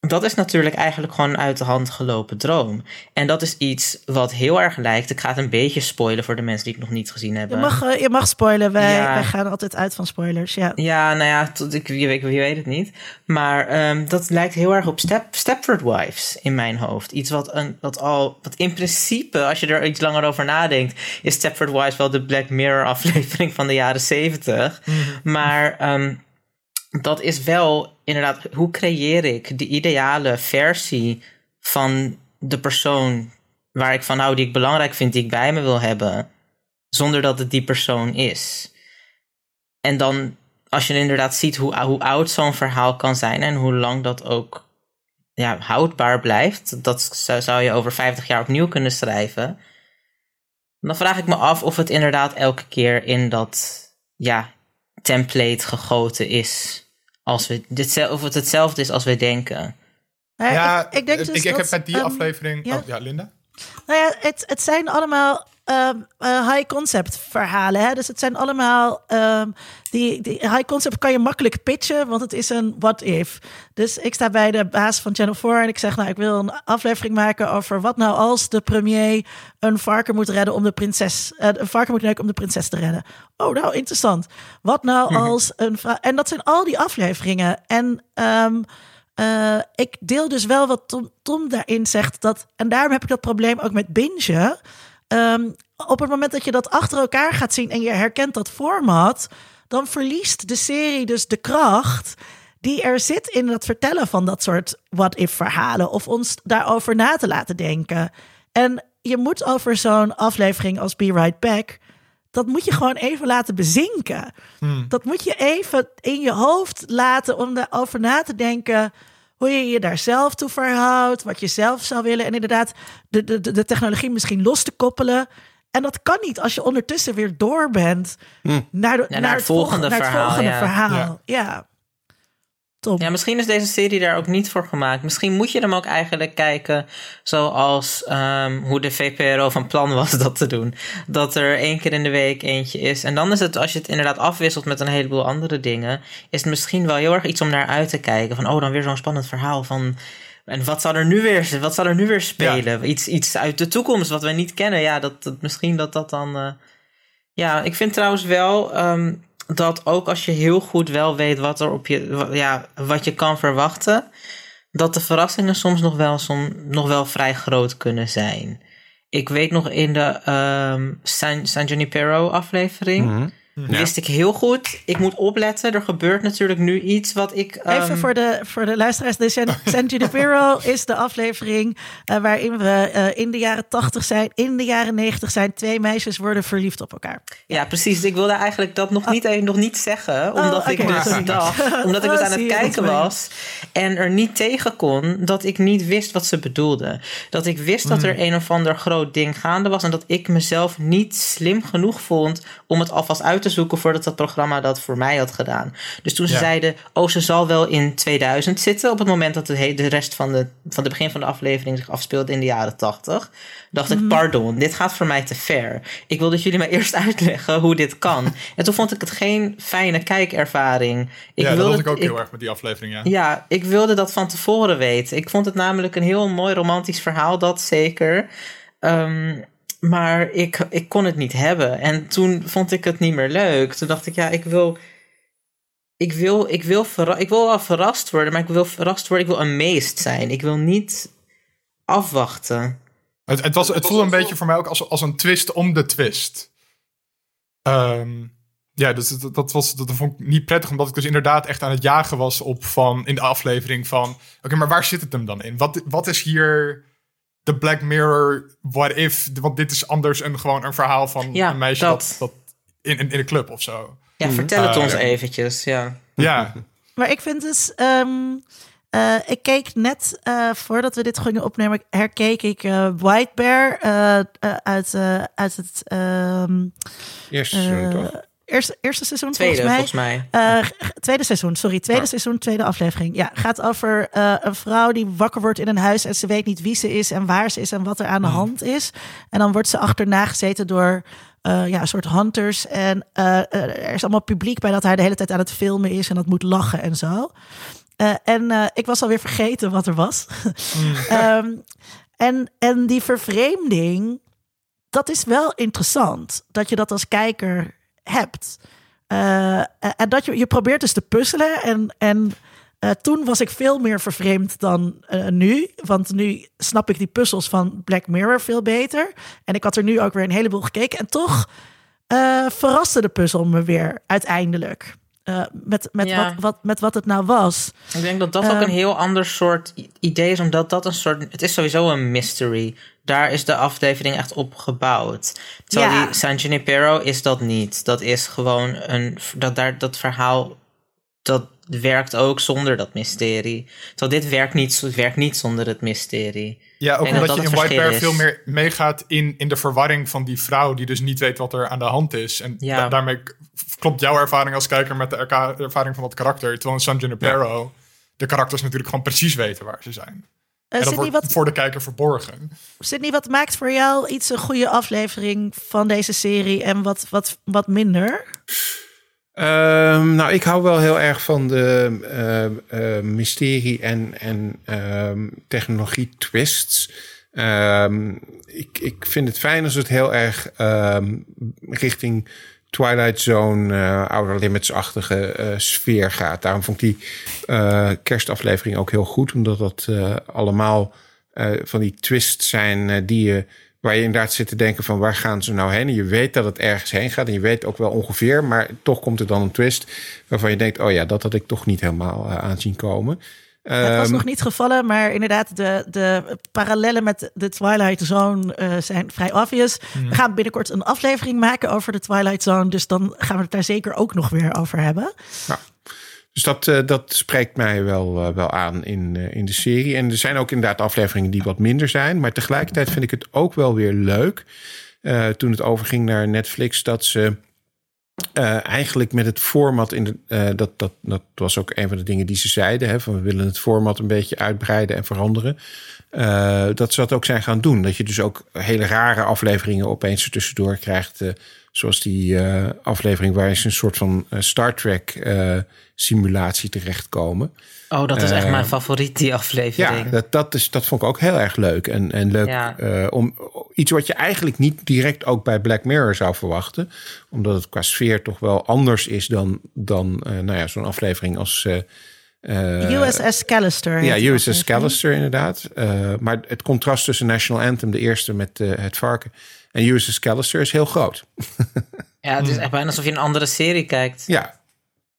dat is natuurlijk eigenlijk gewoon een uit de hand gelopen droom. En dat is iets wat heel erg lijkt. Ik ga het een beetje spoilen voor de mensen die het nog niet gezien hebben. Je mag, eh, je mag spoilen. Wij, wij gaan altijd uit van spoilers. Ja, ja nou ja, tot, ik, wie, wie weet het niet. Maar um, dat lijkt heel erg op Step, Stepford Wives in mijn hoofd. Iets wat, een, wat al, wat in principe, als je er iets langer over nadenkt, is Stepford Wives wel de Black Mirror aflevering van de jaren zeventig. Mm Maar um, dat is wel inderdaad, hoe creëer ik de ideale versie van de persoon waar ik van hou, die ik belangrijk vind, die ik bij me wil hebben, zonder dat het die persoon is. En dan, als je inderdaad ziet hoe, hoe oud zo'n verhaal kan zijn en hoe lang dat ook ja, houdbaar blijft, dat zou, zou je over 50 jaar opnieuw kunnen schrijven. Dan vraag ik me af of het inderdaad elke keer in dat ja, template gegoten is als we dit, of het hetzelfde is als we denken. Ja, ik, ik, denk dus ik, ik heb met die ehm, aflevering. Ja. Oh, ja, Linda. Nou ja, het, het zijn allemaal um, uh, high concept verhalen. Hè? Dus het zijn allemaal. Um, die, die high concept kan je makkelijk pitchen, want het is een what if. Dus ik sta bij de baas van Channel 4 en ik zeg: Nou, ik wil een aflevering maken over wat nou als de premier een varken moet redden om de prinses. Uh, een varken moet neuken om de prinses te redden. Oh, nou, interessant. Wat nou als een. En dat zijn al die afleveringen. En. Um, uh, ik deel dus wel wat Tom, Tom daarin zegt. Dat, en daarom heb ik dat probleem ook met bingen. Um, op het moment dat je dat achter elkaar gaat zien en je herkent dat format, dan verliest de serie dus de kracht die er zit in het vertellen van dat soort what-if verhalen of ons daarover na te laten denken. En je moet over zo'n aflevering als Be Right Back, dat moet je gewoon even laten bezinken. Hmm. Dat moet je even in je hoofd laten om erover na te denken hoe je je daar zelf toe verhoudt, wat je zelf zou willen. En inderdaad, de, de, de technologie misschien los te koppelen. En dat kan niet als je ondertussen weer door bent hm. naar, de, naar, het volgende, naar het verhaal. Volgende verhaal. ja. Ja, misschien is deze serie daar ook niet voor gemaakt. Misschien moet je hem ook eigenlijk kijken zoals um, hoe de VPRO van plan was dat te doen. Dat er één keer in de week eentje is. En dan is het, als je het inderdaad afwisselt met een heleboel andere dingen, is het misschien wel heel erg iets om naar uit te kijken. Van, oh, dan weer zo'n spannend verhaal van... En wat zal er nu weer, wat zal er nu weer spelen? Iets, iets uit de toekomst wat we niet kennen. Ja, dat, dat misschien dat dat dan... Uh... Ja, ik vind trouwens wel... Um, dat ook als je heel goed wel weet wat er op je, ja, wat je kan verwachten, dat de verrassingen soms nog wel, som, nog wel vrij groot kunnen zijn. Ik weet nog in de um, San, San Junipero aflevering. Mhm. Ja. Wist ik heel goed. Ik moet opletten. Er gebeurt natuurlijk nu iets wat ik. Even ehm, voor de, voor de luisteraars. De San Junipero is de aflevering uh, waarin we uh, in de jaren 80 zijn, in de jaren 90 zijn. Twee meisjes worden verliefd op elkaar. Ja, precies. Ik wilde eigenlijk dat nog, niet, even, nog niet zeggen. Oh, omdat ik dus dacht, omdat ik dus aan het kijken was. En er niet tegen kon dat ik niet wist wat ze bedoelde. Dat ik wist dat er mm. een of ander groot ding gaande was. En dat ik mezelf niet slim genoeg vond om het alvast uit te zoeken voordat dat programma dat voor mij had gedaan. Dus toen ze zeiden, oh, ze zal wel in 2000 zitten, op het moment dat de, de rest van de, van de begin van de aflevering zich afspeelde in de jaren 80, dacht ik, mhm. pardon, dit gaat voor mij te ver. Ik wil dat jullie mij eerst uitleggen hoe dit kan. en toen vond ik het geen fijne kijkervaring. Ik ja, wilde, dat had ik ook heel erg met die aflevering, ja. Ja, ik wilde dat van tevoren weten. Ik vond het namelijk een heel mooi romantisch verhaal, dat zeker. Um, maar ik, ik kon het niet hebben. En toen vond ik het niet meer leuk. Toen dacht ik, ja, ik wil. Ik wil, ik, wil verra- ik wil wel verrast worden, maar ik wil verrast worden. Ik wil amazed zijn. Ik wil niet afwachten. Het, het, was, het voelde een beetje voor mij ook als, als een twist om de twist. Ehm, ja, dus dat, dat, was, dat vond ik niet prettig, omdat ik dus inderdaad echt aan het jagen was op van in de aflevering van, oké, maar waar zit het hem dan in? Wat, wat is hier de Black Mirror what if? Want dit is anders een gewoon een verhaal van Ja, een meisje dat. dat, dat in, in, in een club of zo. Ja, vertel het Ah, ons eventjes. Ja. Ja, Maar ik vind dus. ehm, eh, ik keek net eh, voordat we dit gingen opnemen, herkeek ik eh, White Bear eh, eh, uit, eh, uit het ehm, Eerste seizoen, eh, toch? Eerste, eerste seizoen Tweede, volgens mij. volgens mij. Eh, tweede seizoen, sorry. Tweede Ja. seizoen, tweede aflevering. Ja, gaat over eh, een vrouw die wakker wordt in een huis en ze weet niet wie ze is en waar ze is en wat er aan de hand is. En dan wordt ze achterna gezeten door eh, ja, een soort hunters. En er is allemaal publiek bij dat hij de hele tijd aan het filmen is en dat moet lachen en zo. En ik was alweer vergeten wat er was. Ehm, en, en die vervreemding, dat is wel interessant. Dat je dat als kijker hebt. Eh, en dat je, je probeert dus te puzzelen. En, en eh, toen was ik veel meer vervreemd dan eh, nu. Want nu snap ik die puzzels van Black Mirror veel beter. En ik had er nu ook weer een heleboel gekeken. En toch verraste de puzzel me weer uiteindelijk. Met, met, Ja. wat, wat, met wat het nou was. Ik denk dat dat ook een heel ander soort idee is, omdat dat een soort. Het is sowieso een mystery. Daar is de aflevering echt op gebouwd. Terwijl Ja. die San Junipero is dat niet. Dat is gewoon een. Dat, daar, dat verhaal. Dat werkt ook zonder dat mysterie. Terwijl dit werkt niet, het werkt niet zonder het mysterie. ja ook dat omdat je dat in White Bear veel meer meegaat in, in de verwarring van die vrouw die dus niet weet wat er aan de hand is. En Ja. da- daarmee klopt jouw ervaring als kijker met de ervaring van dat karakter. Terwijl in San Junipero de karakters natuurlijk gewoon precies weten waar ze zijn. En dat Sydney, wordt wat, voor de kijker verborgen. Sydney, wat maakt voor jou iets een goede aflevering van deze serie en wat, wat, wat minder? Ehm, nou, ik hou wel heel erg van de eh, eh, mysterie en, en ehm, technologie twists. Ehm, ik, ik vind het fijn als het heel erg ehm, richting Twilight Zone, eh Outer Limits-achtige eh, sfeer gaat. Daarom vond ik die eh, kerstaflevering ook heel goed, omdat dat allemaal van die twists zijn die je waar je inderdaad zit te denken van waar gaan ze nou heen? En je weet dat het ergens heen gaat en je weet ook wel ongeveer, maar toch komt er dan een twist waarvan je denkt, oh ja, dat had ik toch niet helemaal eh, aanzien komen. Het was Ehm, nog niet gevallen, maar inderdaad, de, de parallellen met de Twilight Zone eh, zijn vrij obvious. We gaan binnenkort een aflevering maken over de Twilight Zone, dus dan gaan we het daar zeker ook nog weer over hebben. Dus dat, eh, dat spreekt mij wel, eh, wel aan in, in de serie. En er zijn ook inderdaad afleveringen die wat minder zijn. Maar tegelijkertijd vind ik het ook wel weer leuk. toen het overging naar Netflix, dat ze eh, eigenlijk met het format in de, eh, dat, dat, dat was ook een van de dingen die ze zeiden. Hè, van we willen het format een beetje uitbreiden en veranderen. Eh, dat ze dat ook zijn gaan doen. Dat je dus ook hele rare afleveringen opeens er tussendoor krijgt. Zoals die eh, aflevering waar ze een soort van eh, Star Trek eh, simulatie terechtkomen. Oh, dat is echt mijn favoriet, die aflevering. Ja, dat, dat, is, dat vond ik ook heel erg leuk. En, en leuk Ja. eh, om iets wat je eigenlijk niet direct ook bij Black Mirror zou verwachten. Omdat het qua sfeer toch wel anders is dan, dan eh, nou ja, zo'n aflevering als. eh, eh, USS Callister. ja, USS. Callister inderdaad. Eh, maar het contrast tussen National Anthem, de eerste met het varken, en USS Callister is heel groot. Ja, het is echt bijna alsof je een andere serie kijkt. Ja,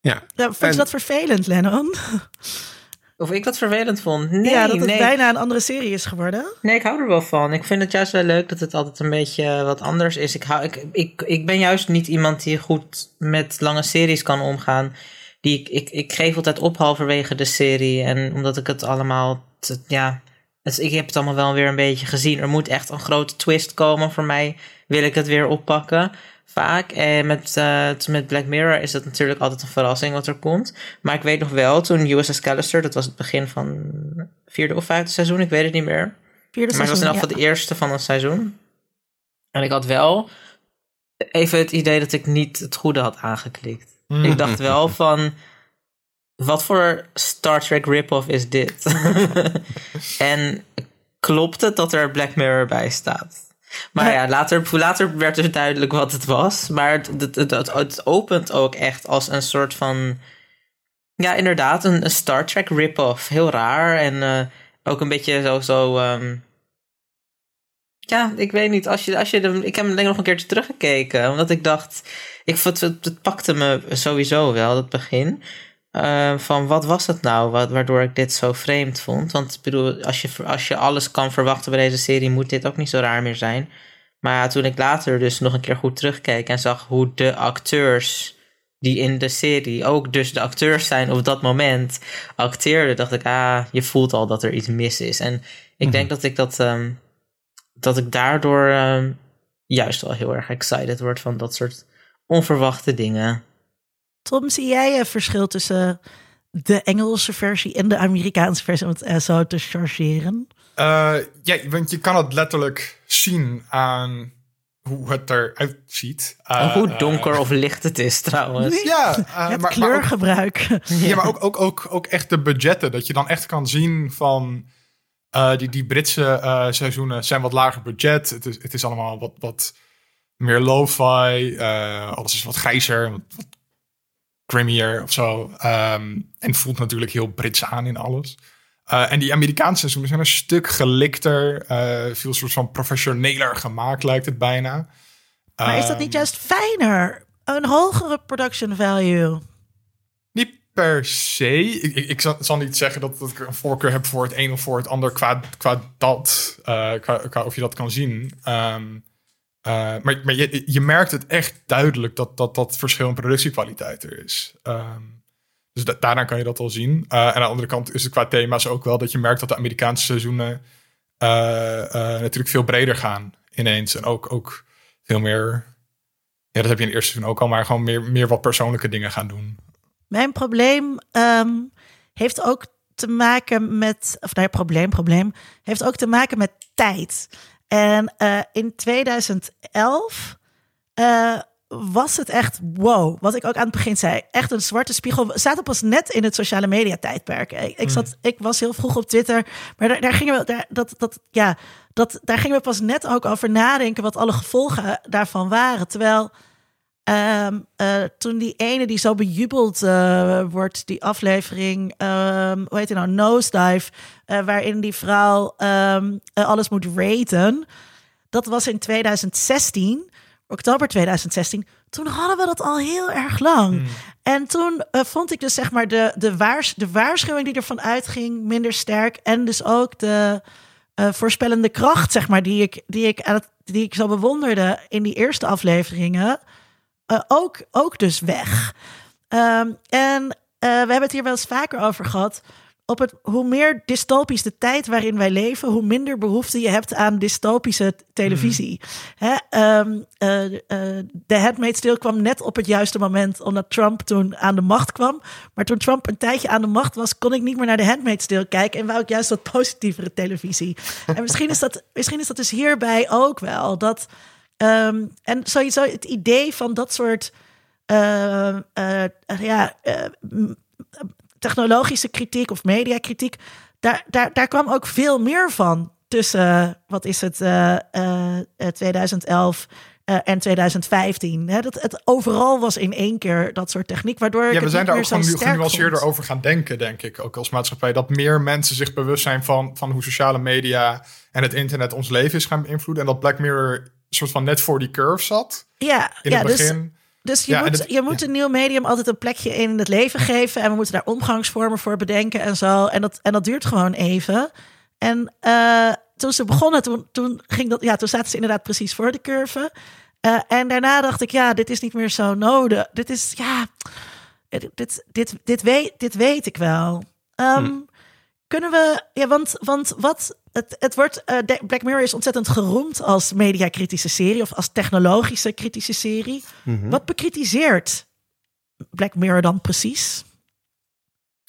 ja. Ja, vond En- je dat vervelend, Lennon? Of ik dat vervelend vond. Nee, ja, dat het nee. bijna een andere serie is geworden. Nee, ik hou er wel van. Ik vind het juist wel leuk dat het altijd een beetje eh, wat anders is. Ik, hou, ik, ik, ik ben juist niet iemand die goed met lange series kan omgaan. Die, ik, ik, ik geef altijd op halverwege de serie. En omdat ik het allemaal. te- ja, het, ik heb het allemaal wel weer een beetje gezien. Er moet echt een grote twist komen. Voor mij wil ik het weer oppakken. Vaak. En met, eh, met Black Mirror is dat natuurlijk altijd een verrassing wat er komt. Maar ik weet nog wel, toen USS Callister, dat was het begin van vierde of vijfde seizoen, ik weet het niet meer. Vierde Maar het was in seizoen, elk geval de eerste van een seizoen. En ik had wel even het idee dat ik niet het goede had aangeklikt. Ik dacht wel van, wat voor Star Trek rip-off is dit? en klopt het dat er Black Mirror bij staat? Maar ja, later, later werd dus duidelijk wat het was. Maar het, het, het, het opent ook echt als een soort van. Ja, inderdaad, een, een Star Trek rip-off. Heel raar. En uh, ook een beetje zo. zo um, ja, ik weet niet. Als je, als je de, ik heb hem denk nog een keertje teruggekeken. Omdat ik dacht. Ik, het, het pakte me sowieso wel, dat begin. Uh, van wat was het nou wat, waardoor ik dit zo vreemd vond? Want ik bedoel, als je, als je alles kan verwachten bij deze serie, moet dit ook niet zo raar meer zijn. Maar ja, toen ik later dus nog een keer goed terugkeek en zag hoe de acteurs die in de serie ook dus de acteurs zijn op dat moment acteerden, dacht ik, ah, je voelt al dat er iets mis is. En ik mm denk dat ik dat, um, dat ik daardoor um, juist wel heel erg excited word van dat soort onverwachte dingen. Tom, zie jij een verschil tussen de Engelse versie en de Amerikaanse versie, om het zo te chargeren? Uh, ja, want je kan het letterlijk zien aan hoe het eruit ziet. Uh, hoe donker of licht het is trouwens. Ja, het maar, kleurgebruik. Maar ook, ja, maar ook, ook, ook, ook echt de budgetten. Dat je dan echt kan zien van... die, die Britse seizoenen zijn wat lager budget. Het is, het is allemaal wat, wat meer lo-fi. alles is wat grijzer, wat, wat Premier of zo. Um, en voelt natuurlijk heel Brits aan in alles. Uh, en die Amerikaanse seizoenen zijn een stuk gelikter, uh, veel soort van professioneler gemaakt, lijkt het bijna. Maar is dat niet ehm, juist fijner? Een hogere production value? Niet per se. Ik, ik, ik zal, niet zeggen dat, dat, ik een voorkeur heb voor het een of voor het ander qua, qua dat, uh, qua, qua, of je dat kan zien. Um, uh, maar, je, je, merkt het echt duidelijk dat dat, dat verschil in productiekwaliteit er is. Um, dus da daarna kan je dat al zien. Uh, en aan de andere kant is het qua thema's ook wel dat je merkt dat de Amerikaanse seizoenen uh, natuurlijk veel breder gaan ineens. En ook, ook veel meer. Ja, dat heb je in het eerste seizoen ook al, maar gewoon meer, meer wat persoonlijke dingen gaan doen. Mijn probleem um, heeft ook te maken met. Of nee, probleem, probleem. Heeft ook te maken met tijd. En uh, in 2011 uh, was het echt wow. Wat ik ook aan het begin zei. Echt een zwarte spiegel. We zaten pas net in het sociale media tijdperk. Ik, ik, zat, ik was heel vroeg op Twitter. Maar daar, daar gingen we. Daar, dat, dat, ja, dat, daar gingen we pas net ook over nadenken. wat alle gevolgen daarvan waren. Terwijl. Um, uh, toen die ene die zo bejubeld uh, wordt, die aflevering, um, hoe heet het nou, Nosedive, uh, waarin die vrouw um, alles moet raten. Dat was in 2016, oktober 2016. Toen hadden we dat al heel erg lang. Hmm. En toen vond ik dus zeg maar de, de, waars, de waarschuwing die ervan uitging minder sterk. En dus ook de voorspellende kracht, zeg maar, die ik, die ik, die ik zo bewonderde in die eerste afleveringen. Uh, ook, ook dus weg. Um, en uh, we hebben het hier wel eens vaker over gehad. Op het, hoe meer dystopisch de tijd waarin wij leven, hoe minder behoefte je hebt aan dystopische televisie. Mm. Hè? Um, uh, de Handmaid's Tale kwam net op het juiste moment, omdat Trump toen aan de macht kwam. Maar toen Trump een tijdje aan de macht was, kon ik niet meer naar de Handmaid's Tale kijken en wou ik juist wat positievere televisie. en misschien is dat, misschien is dat dus hierbij ook wel. Dat Um, en sowieso het idee van dat soort uh, uh, ja, uh, technologische kritiek of mediakritiek, daar, daar, daar kwam ook veel meer van tussen, wat is het, 2011 en 2015. Hè, dat het overal was in één keer dat soort techniek, waardoor ja, we zijn daar ook gewoon nu genuanceerder over gaan denken, denk ik, ook als maatschappij, dat meer mensen zich bewust zijn van, van hoe sociale media en het internet ons leven is gaan beïnvloeden. En dat Black Mirror soort van net voor die curve zat. Ja, in ja, het dus, begin. dus je moet, je moet een nieuw medium altijd een plekje in het leven geven. En we moeten daar omgangsvormen voor bedenken en zo. En dat, en dat duurt gewoon even. En uh, toen ze begonnen, toen, toen, ging dat, ja, toen zaten ze inderdaad precies voor de curve. Uh, en daarna dacht ik, ja, dit is niet meer zo nodig. Dit is, ja, dit, dit, dit, weet, dit weet ik wel. Um, hm. Kunnen we, ja, want, want wat, het, het wordt, uh, Black Mirror is ontzettend geroemd als mediakritische serie of als technologische kritische serie. Mm -hmm. Wat bekritiseert Black Mirror dan precies?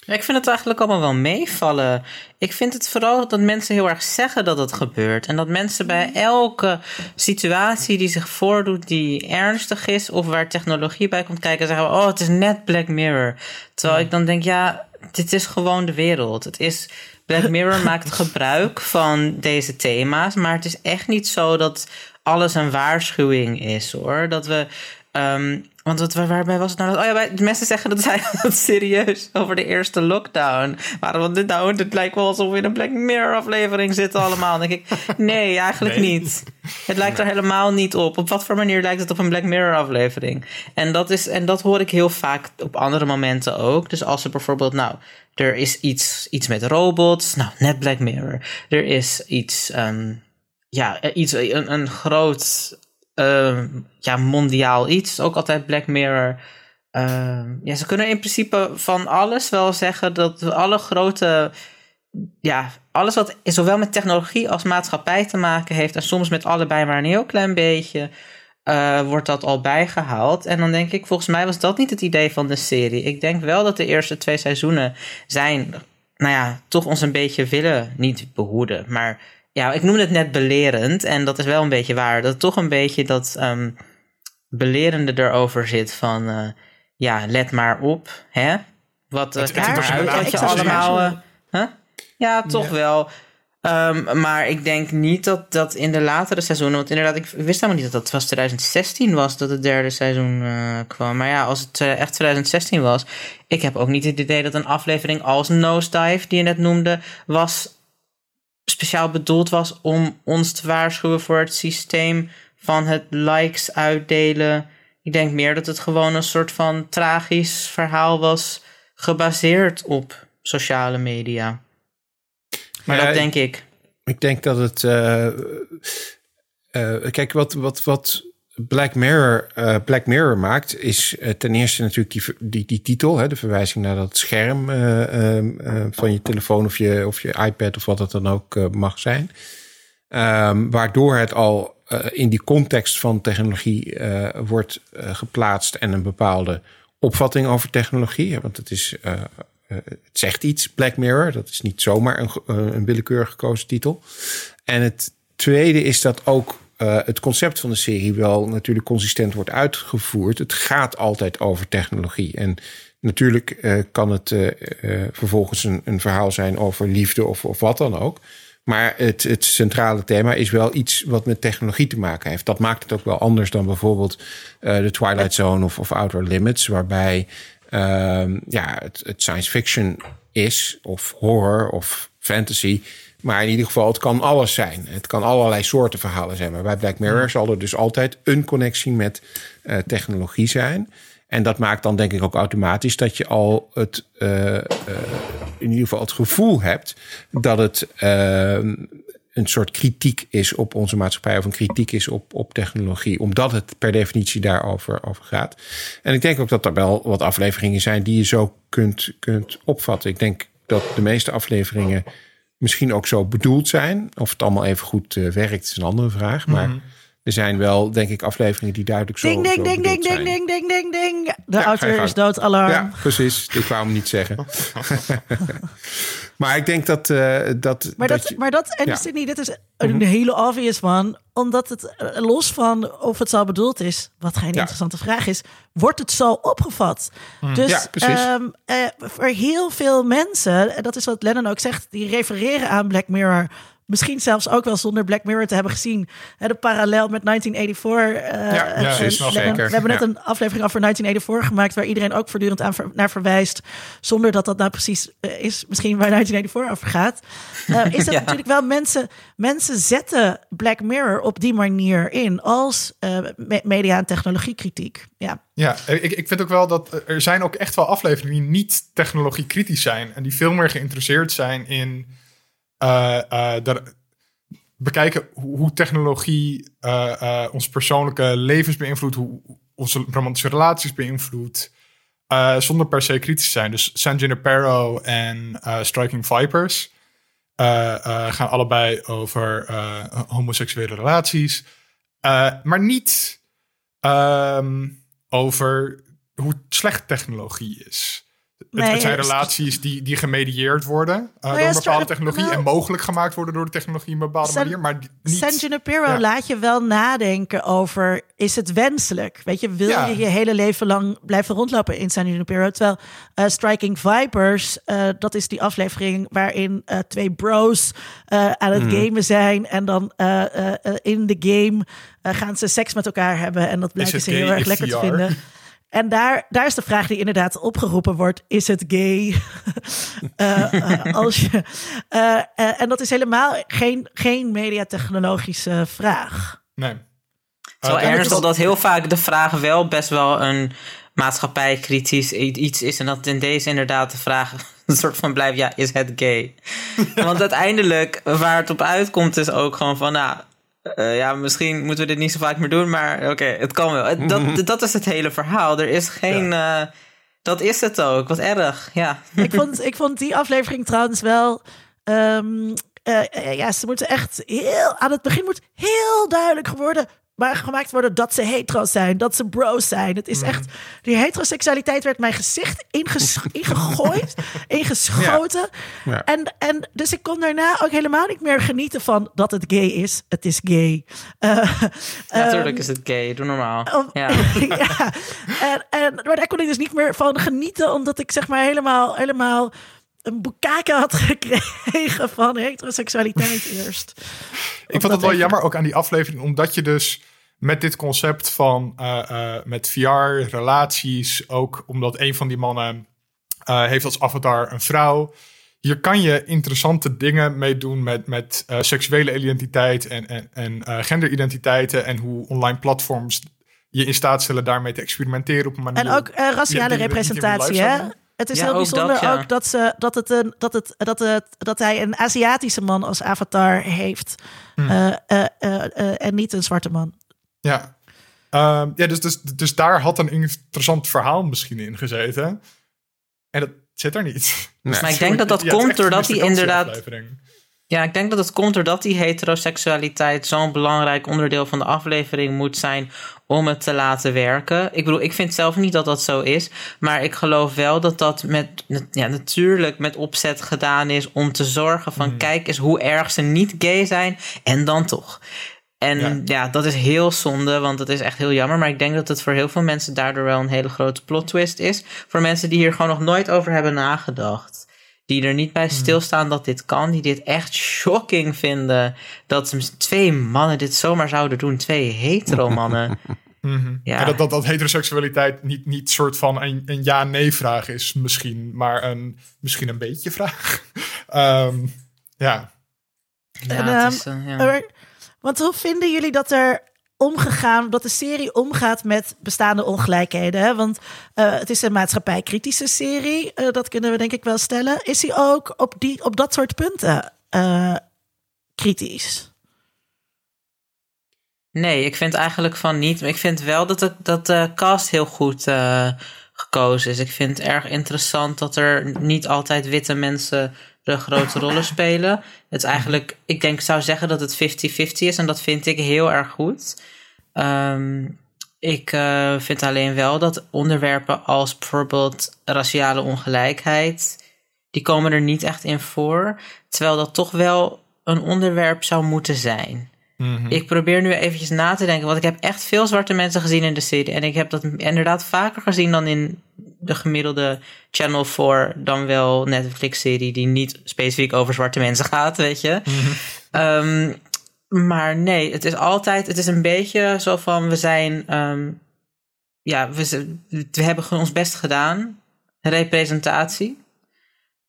ik vind het eigenlijk allemaal wel meevallen. Ik vind het vooral dat mensen heel erg zeggen dat het gebeurt. En dat mensen bij elke situatie die zich voordoet, die ernstig is, of waar technologie bij komt kijken, zeggen: Oh, het is net Black Mirror. Terwijl ik dan denk: Ja, dit is gewoon de wereld. Het is. Black Mirror maakt gebruik van deze thema's, maar het is echt niet zo dat alles een waarschuwing is hoor. Dat we. ehm, want waarbij was het nou? Oh ja, bij- mensen zeggen dat zij dat serieus over de eerste lockdown. Waarom dit nou? Het lijkt wel alsof we in een Black Mirror aflevering zitten allemaal. Dan denk ik, nee, eigenlijk Nee. niet. Het lijkt er helemaal niet op. Op wat voor manier lijkt het op een Black Mirror aflevering? En dat, is, en dat hoor ik heel vaak op andere momenten ook. Dus als er bijvoorbeeld, nou, er is iets, iets met robots. Nou, net Black Mirror. Er is iets, ehm, ja, iets, een, een groot, ehm, ja, mondiaal iets. Ook altijd Black Mirror. Ehm, ja, ze kunnen in principe van alles wel zeggen dat alle grote ja, alles wat zowel met technologie als maatschappij te maken heeft, en soms met allebei maar een heel klein beetje, eh, wordt dat al bijgehaald. En dan denk ik, volgens mij was dat niet het idee van de serie. Ik denk wel dat de eerste twee seizoenen zijn, nou ja, toch ons een beetje willen, niet behoeden, maar ja, ik noemde het net belerend, en dat is wel een beetje waar, dat toch een beetje dat ehm, belerende erover zit van, eh, ja, let maar op, hè? Wat, eh, Het- het uit wat je allemaal... eh, huh? Ja, toch wel. Ehm, maar ik denk niet dat dat in de latere seizoenen... Want inderdaad, ik wist helemaal niet dat dat was 2016 was... dat het derde seizoen kwam. Maar ja, als het echt 2016 was... Ik heb ook niet het idee dat een aflevering als Nosedive... die je net noemde, was... speciaal bedoeld was om ons te waarschuwen voor het systeem... van het likes uitdelen. Ik denk meer dat het gewoon een soort van tragisch verhaal was... gebaseerd op sociale media. Maar Ja, dat denk ik. Ik denk dat het. eh, eh, kijk, wat, wat, wat Black Mirror, eh, Black Mirror maakt, is eh, ten eerste natuurlijk die, die, die titel, hè, de verwijzing naar dat scherm eh, ehm, eh, van je telefoon of je, of je iPad of wat het dan ook mag zijn. Ehm, waardoor het al in die context van technologie wordt geplaatst en een bepaalde opvatting over technologie. Want het is. het zegt iets, Black Mirror. Dat is niet zomaar een, een willekeurig gekozen titel. En het tweede is dat ook eh, het concept van de serie wel natuurlijk consistent wordt uitgevoerd. Het gaat altijd over technologie. En natuurlijk eh, kan het eh, vervolgens een, een verhaal zijn over liefde of, of wat dan ook. Maar het, het centrale thema is wel iets wat met technologie te maken heeft. Dat maakt het ook wel anders dan bijvoorbeeld de Twilight Zone of, of Outer Limits, waarbij ehm, ja, het science fiction is, of horror of fantasy. Maar in ieder geval, het kan alles zijn. Het kan allerlei soorten verhalen zijn. Maar bij Black Mirror zal er dus altijd een connectie met eh, technologie zijn. En dat maakt dan denk ik ook automatisch dat je al het, eh, eh, in ieder geval het gevoel hebt dat het een soort kritiek is op onze maatschappij of een kritiek is op, op technologie, omdat het per definitie daarover over gaat. En ik denk ook dat er wel wat afleveringen zijn die je zo kunt, kunt opvatten. Ik denk dat de meeste afleveringen misschien ook zo bedoeld zijn. Of het allemaal even goed eh, werkt, is een andere vraag. Maar er zijn wel, denk ik, afleveringen die duidelijk zo, Ding, ding, zo ding, ding, ding, ding, ding, ding, ding. De je auteur is dood, alarm. Ja, precies. Ik wou hem niet zeggen. maar ik denk dat... eh, dat, Maar dat, je- maar dat, en ja. Sydney, dit is een hele obvious one. Omdat het, eh, los van of het zo bedoeld is, wat geen Ja. interessante vraag is, wordt het zo opgevat. Dus Ja, precies. ehm, eh, voor heel veel mensen, en dat is wat Lennon ook zegt, die refereren aan Black Mirror. Misschien zelfs ook wel zonder Black Mirror te hebben gezien. Hè, de parallel met 1984. eh, Ja, eh, precies, Lennon- zeker. We hebben net Ja. een aflevering over 1984 gemaakt... waar iedereen ook voortdurend aan naar verwijst... zonder dat dat nou precies eh, is misschien waar 1984 over gaat. Is dat Ja. natuurlijk wel mensen... Mensen zetten Black Mirror op die manier in... als me- media- en technologiekritiek. Ja. Ja, ik, ik vind ook wel dat er zijn ook echt wel afleveringen die niet technologie kritisch zijn. En die veel meer geïnteresseerd zijn in eh, eh, dat- bekijken hoe, technologie eh, onze persoonlijke levens beïnvloedt, hoe onze romantische relaties beïnvloedt. zonder per se kritisch te zijn. Dus San Junipero en Striking Vipers gaan allebei over homoseksuele relaties. Maar niet ehm, over hoe slecht technologie is. Het, Nee, het zijn relaties die, die gemedieerd worden uh, door ja, een bepaalde technologie nou- en mogelijk gemaakt worden door de technologie op een bepaalde San- manier, maar niet. San Junipero ja. laat je wel nadenken over, is het wenselijk? Weet je, wil Ja. je je hele leven lang blijven rondlopen in San Junipero? Terwijl eh, Striking Vipers, eh, dat is die aflevering waarin eh, twee bros eh, aan het gamen zijn. En dan eh, eh, eh, in de game eh, gaan ze seks met elkaar hebben. En dat blijken ze heel erg lekker te vinden. En daar, daar is de vraag die inderdaad opgeroepen wordt: is het gay? Eh, eh, als je, eh, eh, en dat is helemaal geen, geen mediatechnologische vraag. Nee. Het is wel en ernstig dat heel vaak de vraag wel best wel een maatschappijkritisch iets is. En dat in deze inderdaad de vraag een soort van blijft, ja, is het gay? Want uiteindelijk, waar het op uitkomt, is ook gewoon van, nou, eh, ja, misschien moeten we dit niet zo vaak meer doen, maar oké, het kan wel. Dat, dat is het hele verhaal. Er is geen, eh, dat is het ook. Wat erg, ja. ik, vond, ik vond die aflevering trouwens wel. ehm, eh, ja, ze moeten echt heel. Aan het begin moet heel duidelijk geworden. Maar gemaakt worden dat ze hetero's zijn, dat ze bros zijn. Het is echt. Die heteroseksualiteit werd mijn gezicht inges, ingegooid, ingeschoten. Ja. En, en dus ik kon daarna ook helemaal niet meer genieten van dat het gay is. Het is gay. Eh, Natuurlijk is het gay, doe normaal. Ja. ja. En, en, maar daar kon ik dus niet meer van genieten, omdat ik zeg maar helemaal, helemaal een boekake had gekregen van heteroseksualiteit eerst. Ik vond het wel jammer ook aan die aflevering, omdat je dus met dit concept van eh, eh, met VR, relaties, ook omdat een van die mannen eh, heeft als avatar een vrouw. Hier kan je interessante dingen mee doen met, met eh, seksuele identiteit en, en, en eh, genderidentiteiten en hoe online platforms je in staat stellen daarmee te experimenteren op een manier. En ook eh, raciale representatie, hè? Het is Ja, heel ook bijzonder dat, ja. ook dat, ze, dat, het een, dat, het, dat, het, dat hij een Aziatische man als avatar heeft. Hmm. eh, eh, eh, en niet een zwarte man. Ja, Ehm, ja dus, dus, dus daar had een interessant verhaal misschien in gezeten. En dat zit er niet. Nee. Maar ik denk dat dat Ja, komt doordat hij inderdaad. Ja, ik denk dat het komt doordat die heteroseksualiteit zo'n belangrijk onderdeel van de aflevering moet zijn om het te laten werken. Ik bedoel, ik vind zelf niet dat dat zo is, maar ik geloof wel dat dat met, ja, natuurlijk met opzet gedaan is om te zorgen van kijk eens hoe erg ze niet gay zijn en dan toch. En Ja. ja. dat is heel zonde, want het is echt heel jammer. Maar ik denk dat het voor heel veel mensen daardoor wel een hele grote plot twist is. Voor mensen die hier gewoon nog nooit over hebben nagedacht. Die er niet bij stilstaan dat dit kan. Die dit echt shocking vinden. Dat twee mannen dit zomaar zouden doen. Twee hetero mannen. Mhm. Ja. En dat, dat, dat heteroseksualiteit niet, niet soort van een, een ja-nee vraag is misschien, maar een, misschien een beetje vraag. Ehm, ja. Ja, En, ehm, is, eh, ja. Want hoe vinden jullie dat er omgegaan, dat de serie omgaat met bestaande ongelijkheden? Hè? Want eh, het is een maatschappijkritische serie, eh, dat kunnen we denk ik wel stellen. Is hij ook op, die, op dat soort punten eh, kritisch? Nee, ik vind eigenlijk van niet. Maar ik vind wel dat de, dat cast heel goed eh, gekozen is. Ik vind het erg interessant dat er niet altijd witte mensen de grote rollen spelen. Het is eigenlijk, ik denk, zou zeggen dat het 50-50 is. En dat vind ik heel erg goed. Ehm, ik eh, vind alleen wel dat onderwerpen als bijvoorbeeld raciale ongelijkheid, die komen er niet echt in voor. Terwijl dat toch wel een onderwerp zou moeten zijn. Mhm. Ik probeer nu eventjes na te denken, want ik heb echt veel zwarte mensen gezien in de serie. En ik heb dat inderdaad vaker gezien dan in de gemiddelde Channel 4, dan wel Netflix-serie die niet specifiek over zwarte mensen gaat, weet je. Ehm, maar nee, het is altijd, het is een beetje zo van, we zijn, ehm, ja, we, we hebben ons best gedaan. Representatie.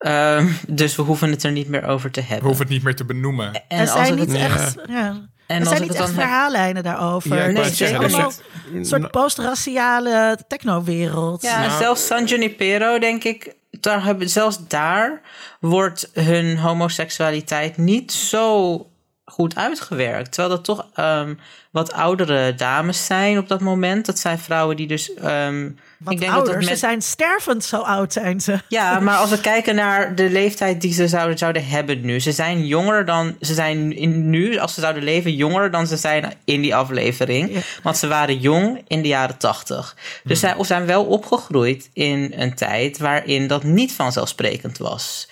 Ehm, dus we hoeven het er niet meer over te We hebben. hoeven het niet meer te benoemen. En er als zijn niet het, echt, ja, en er zijn niet echt verhaallijnen daarover. Ja, nee, het is allemaal een soort postraciale technowereld. Ja, Nou. en zelfs San Junipero, denk ik, daar hebben, zelfs daar wordt hun homoseksualiteit niet zo goed uitgewerkt. Terwijl dat toch ehm, wat oudere dames zijn op dat moment. Dat zijn vrouwen die dus. ehm, Wat ik denk ouder, dat dat ze zijn stervend, zo oud zijn ze. Ja, maar als we kijken naar de leeftijd die ze zouden, zouden hebben nu. Ze zijn jonger dan. Ze zijn in, nu, als ze zouden leven, jonger dan ze zijn in die aflevering. Ja. Want ze waren jong in de jaren tachtig. Dus zij of zijn wel opgegroeid in een tijd waarin dat niet vanzelfsprekend was.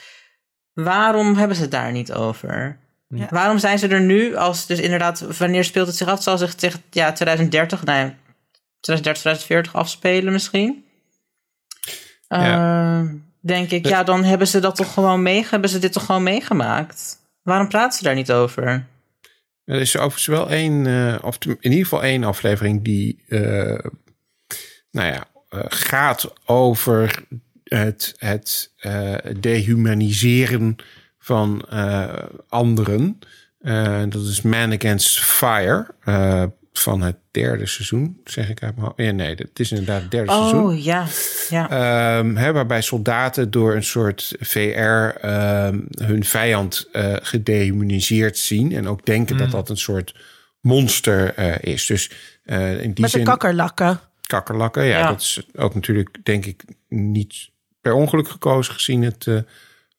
Waarom hebben ze het daar niet over? Ja. Waarom zijn ze er nu als, dus inderdaad, wanneer speelt het zich af? Het zal zich tegen ja, 2030, nou 2030, 2040 afspelen misschien. Ja. Eh, denk ik, ja, dan hebben ze dat toch gewoon mee, hebben ze dit toch gewoon meegemaakt? Waarom praten ze daar niet over? Er is overigens wel één, eh, of in ieder geval één aflevering die, eh, nou ja, gaat over het, het eh, dehumaniseren van anderen. Dat is Man Against Fire van het derde seizoen, zeg ik uit mijn hoofd. Ja, nee, het is inderdaad het derde seizoen. Oh, ja, ja. Hè, waarbij soldaten door een soort VR ehm, hun vijand eh, gedehumaniseerd zien. En ook denken dat dat een soort monster eh, is. Dus eh, in die Met de kakkerlakken. kakkerlakken. Ja, Ja. dat is ook natuurlijk, denk ik, niet per ongeluk gekozen gezien het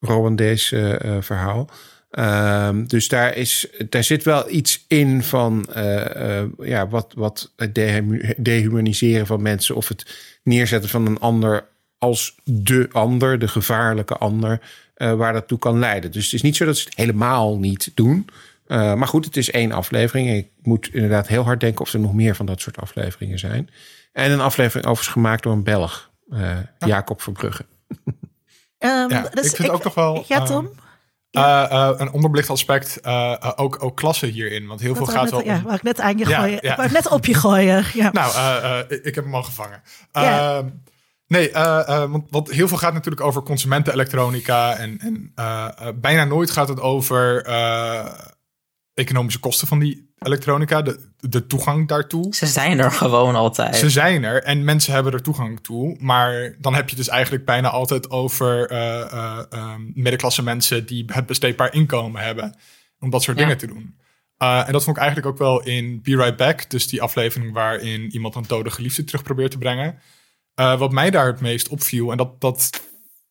Rwandese verhaal. Ehm, dus daar, is, daar zit wel iets in van eh, eh, ja, wat, wat het dehu- dehumaniseren van mensen of het neerzetten van een ander als de ander, de gevaarlijke ander, eh, waar dat toe kan leiden. Dus het is niet zo dat ze het helemaal niet doen. Eh, maar goed, het is één aflevering. Ik moet inderdaad heel hard denken of er nog meer van dat soort afleveringen zijn. En een aflevering overigens gemaakt door een Belg, eh, Jacob Verbrugge. Ehm, Ja, dus ik vind ook nog wel, Ja, ehm, Eh, eh, een onderbelicht aspect, eh, ook, ook klasse hierin. Want heel Dat veel gaat wel om- ja, wou ik net aan je Ja, gooien. ja. Ik net op je gooien. Ja. Nou, ik heb hem al gevangen. Ehm, nee, want, want heel veel gaat natuurlijk over consumentenelektronica. En, en bijna nooit gaat het over economische kosten van die elektronica. De, de toegang daartoe. Ze zijn er gewoon altijd. Ze zijn er en mensen hebben er toegang toe. Maar dan heb je dus eigenlijk bijna altijd over eh, eh, eh, middenklasse mensen die het besteedbaar inkomen hebben. Om dat soort Ja. dingen te doen. Uh, en dat vond ik eigenlijk ook wel in Be Right Back. Dus die aflevering waarin iemand een dode geliefde terug probeert te brengen. Uh, wat mij daar het meest opviel, en dat, dat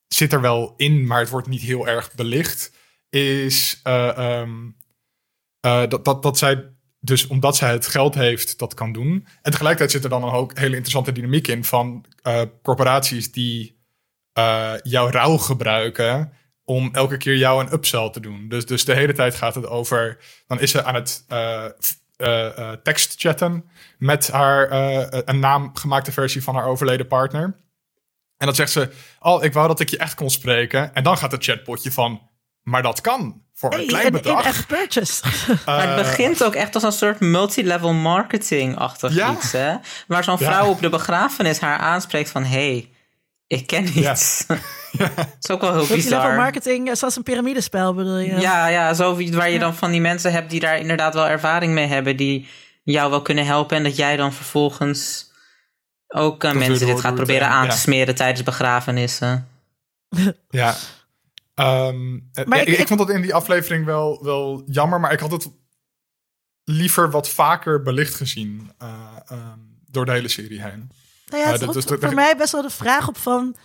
zit er wel in, maar het wordt niet heel erg belicht, is uh, um, dat, dat, dat zij dus omdat zij het geld heeft, dat kan doen. En tegelijkertijd zit er dan ook hele interessante dynamiek in van uh, corporaties die uh, jouw rouw gebruiken om elke keer jou een upsell te doen. Dus, dus de hele tijd gaat het over, dan is ze aan het uh, tekst chatten met haar een naamgemaakte versie van haar overleden partner. En dan zegt ze, oh, ik wou dat ik je echt kon spreken. En dan gaat het chatbotje van, maar dat kan voor een hey, klein bedrag. Echt purchase. maar het begint ook echt als een soort multilevel marketing-achtig Ja. iets, hè? Waar zo'n Ja. vrouw op de begrafenis haar aanspreekt van... hey, ik ken iets. Dat is ook wel heel Multilevel bizar. marketing, eh, zoals een piramidespel bedoel je? Ja, ja, zo waar je dan van die mensen hebt die daar inderdaad wel ervaring mee hebben, die jou wel kunnen helpen en dat jij dan vervolgens ook uh, weer mensen dit gaat proberen en- aan ja. te smeren tijdens begrafenissen. Ja. Ehm, eh, Maar ik, ik- ik vond dat in die aflevering wel, wel jammer, maar ik had het liever wat vaker belicht gezien eh, ehm, door de hele serie heen. Nou ja, dat de- voor mij best wel de vraag op van...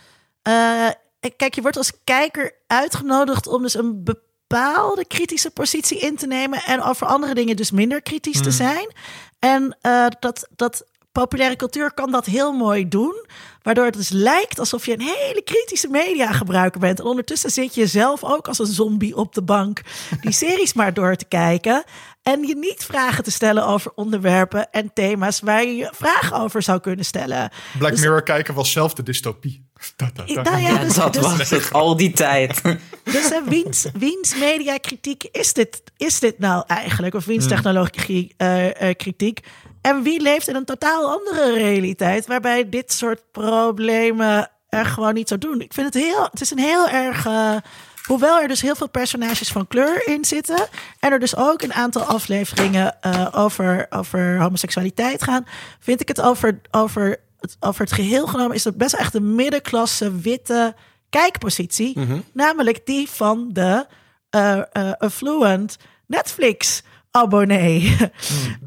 eh, kijk, je wordt als kijker uitgenodigd om dus een bepaalde kritische positie in te nemen... en over andere dingen dus minder kritisch te zijn. En eh, dat, dat populaire cultuur kan dat heel mooi doen... waardoor het dus lijkt alsof je een hele kritische mediagebruiker bent. En ondertussen zit je zelf ook als een zombie op de bank... die series maar door te kijken... En je niet vragen te stellen over onderwerpen en thema's waar je je vragen over zou kunnen stellen. Black Dus- Mirror kijken was zelf de dystopie. Da, da, da. Nou ja, Ja, dus- dat dus- was het al die tijd. Dus hè, wiens, wiens mediakritiek is dit, is dit nou eigenlijk? Of wiens technologie eh, eh, kritiek? En wie leeft in een totaal andere realiteit waarbij dit soort problemen er gewoon niet zo doen? Ik vind het heel, het is een heel erg. eh, hoewel er dus heel veel personages van kleur in zitten. En er dus ook een aantal afleveringen eh, over, over homoseksualiteit gaan. Vind ik het over, over, het over het geheel genomen is het best echt een middenklasse witte kijkpositie. Namelijk die van de eh, affluent Netflix abonnee.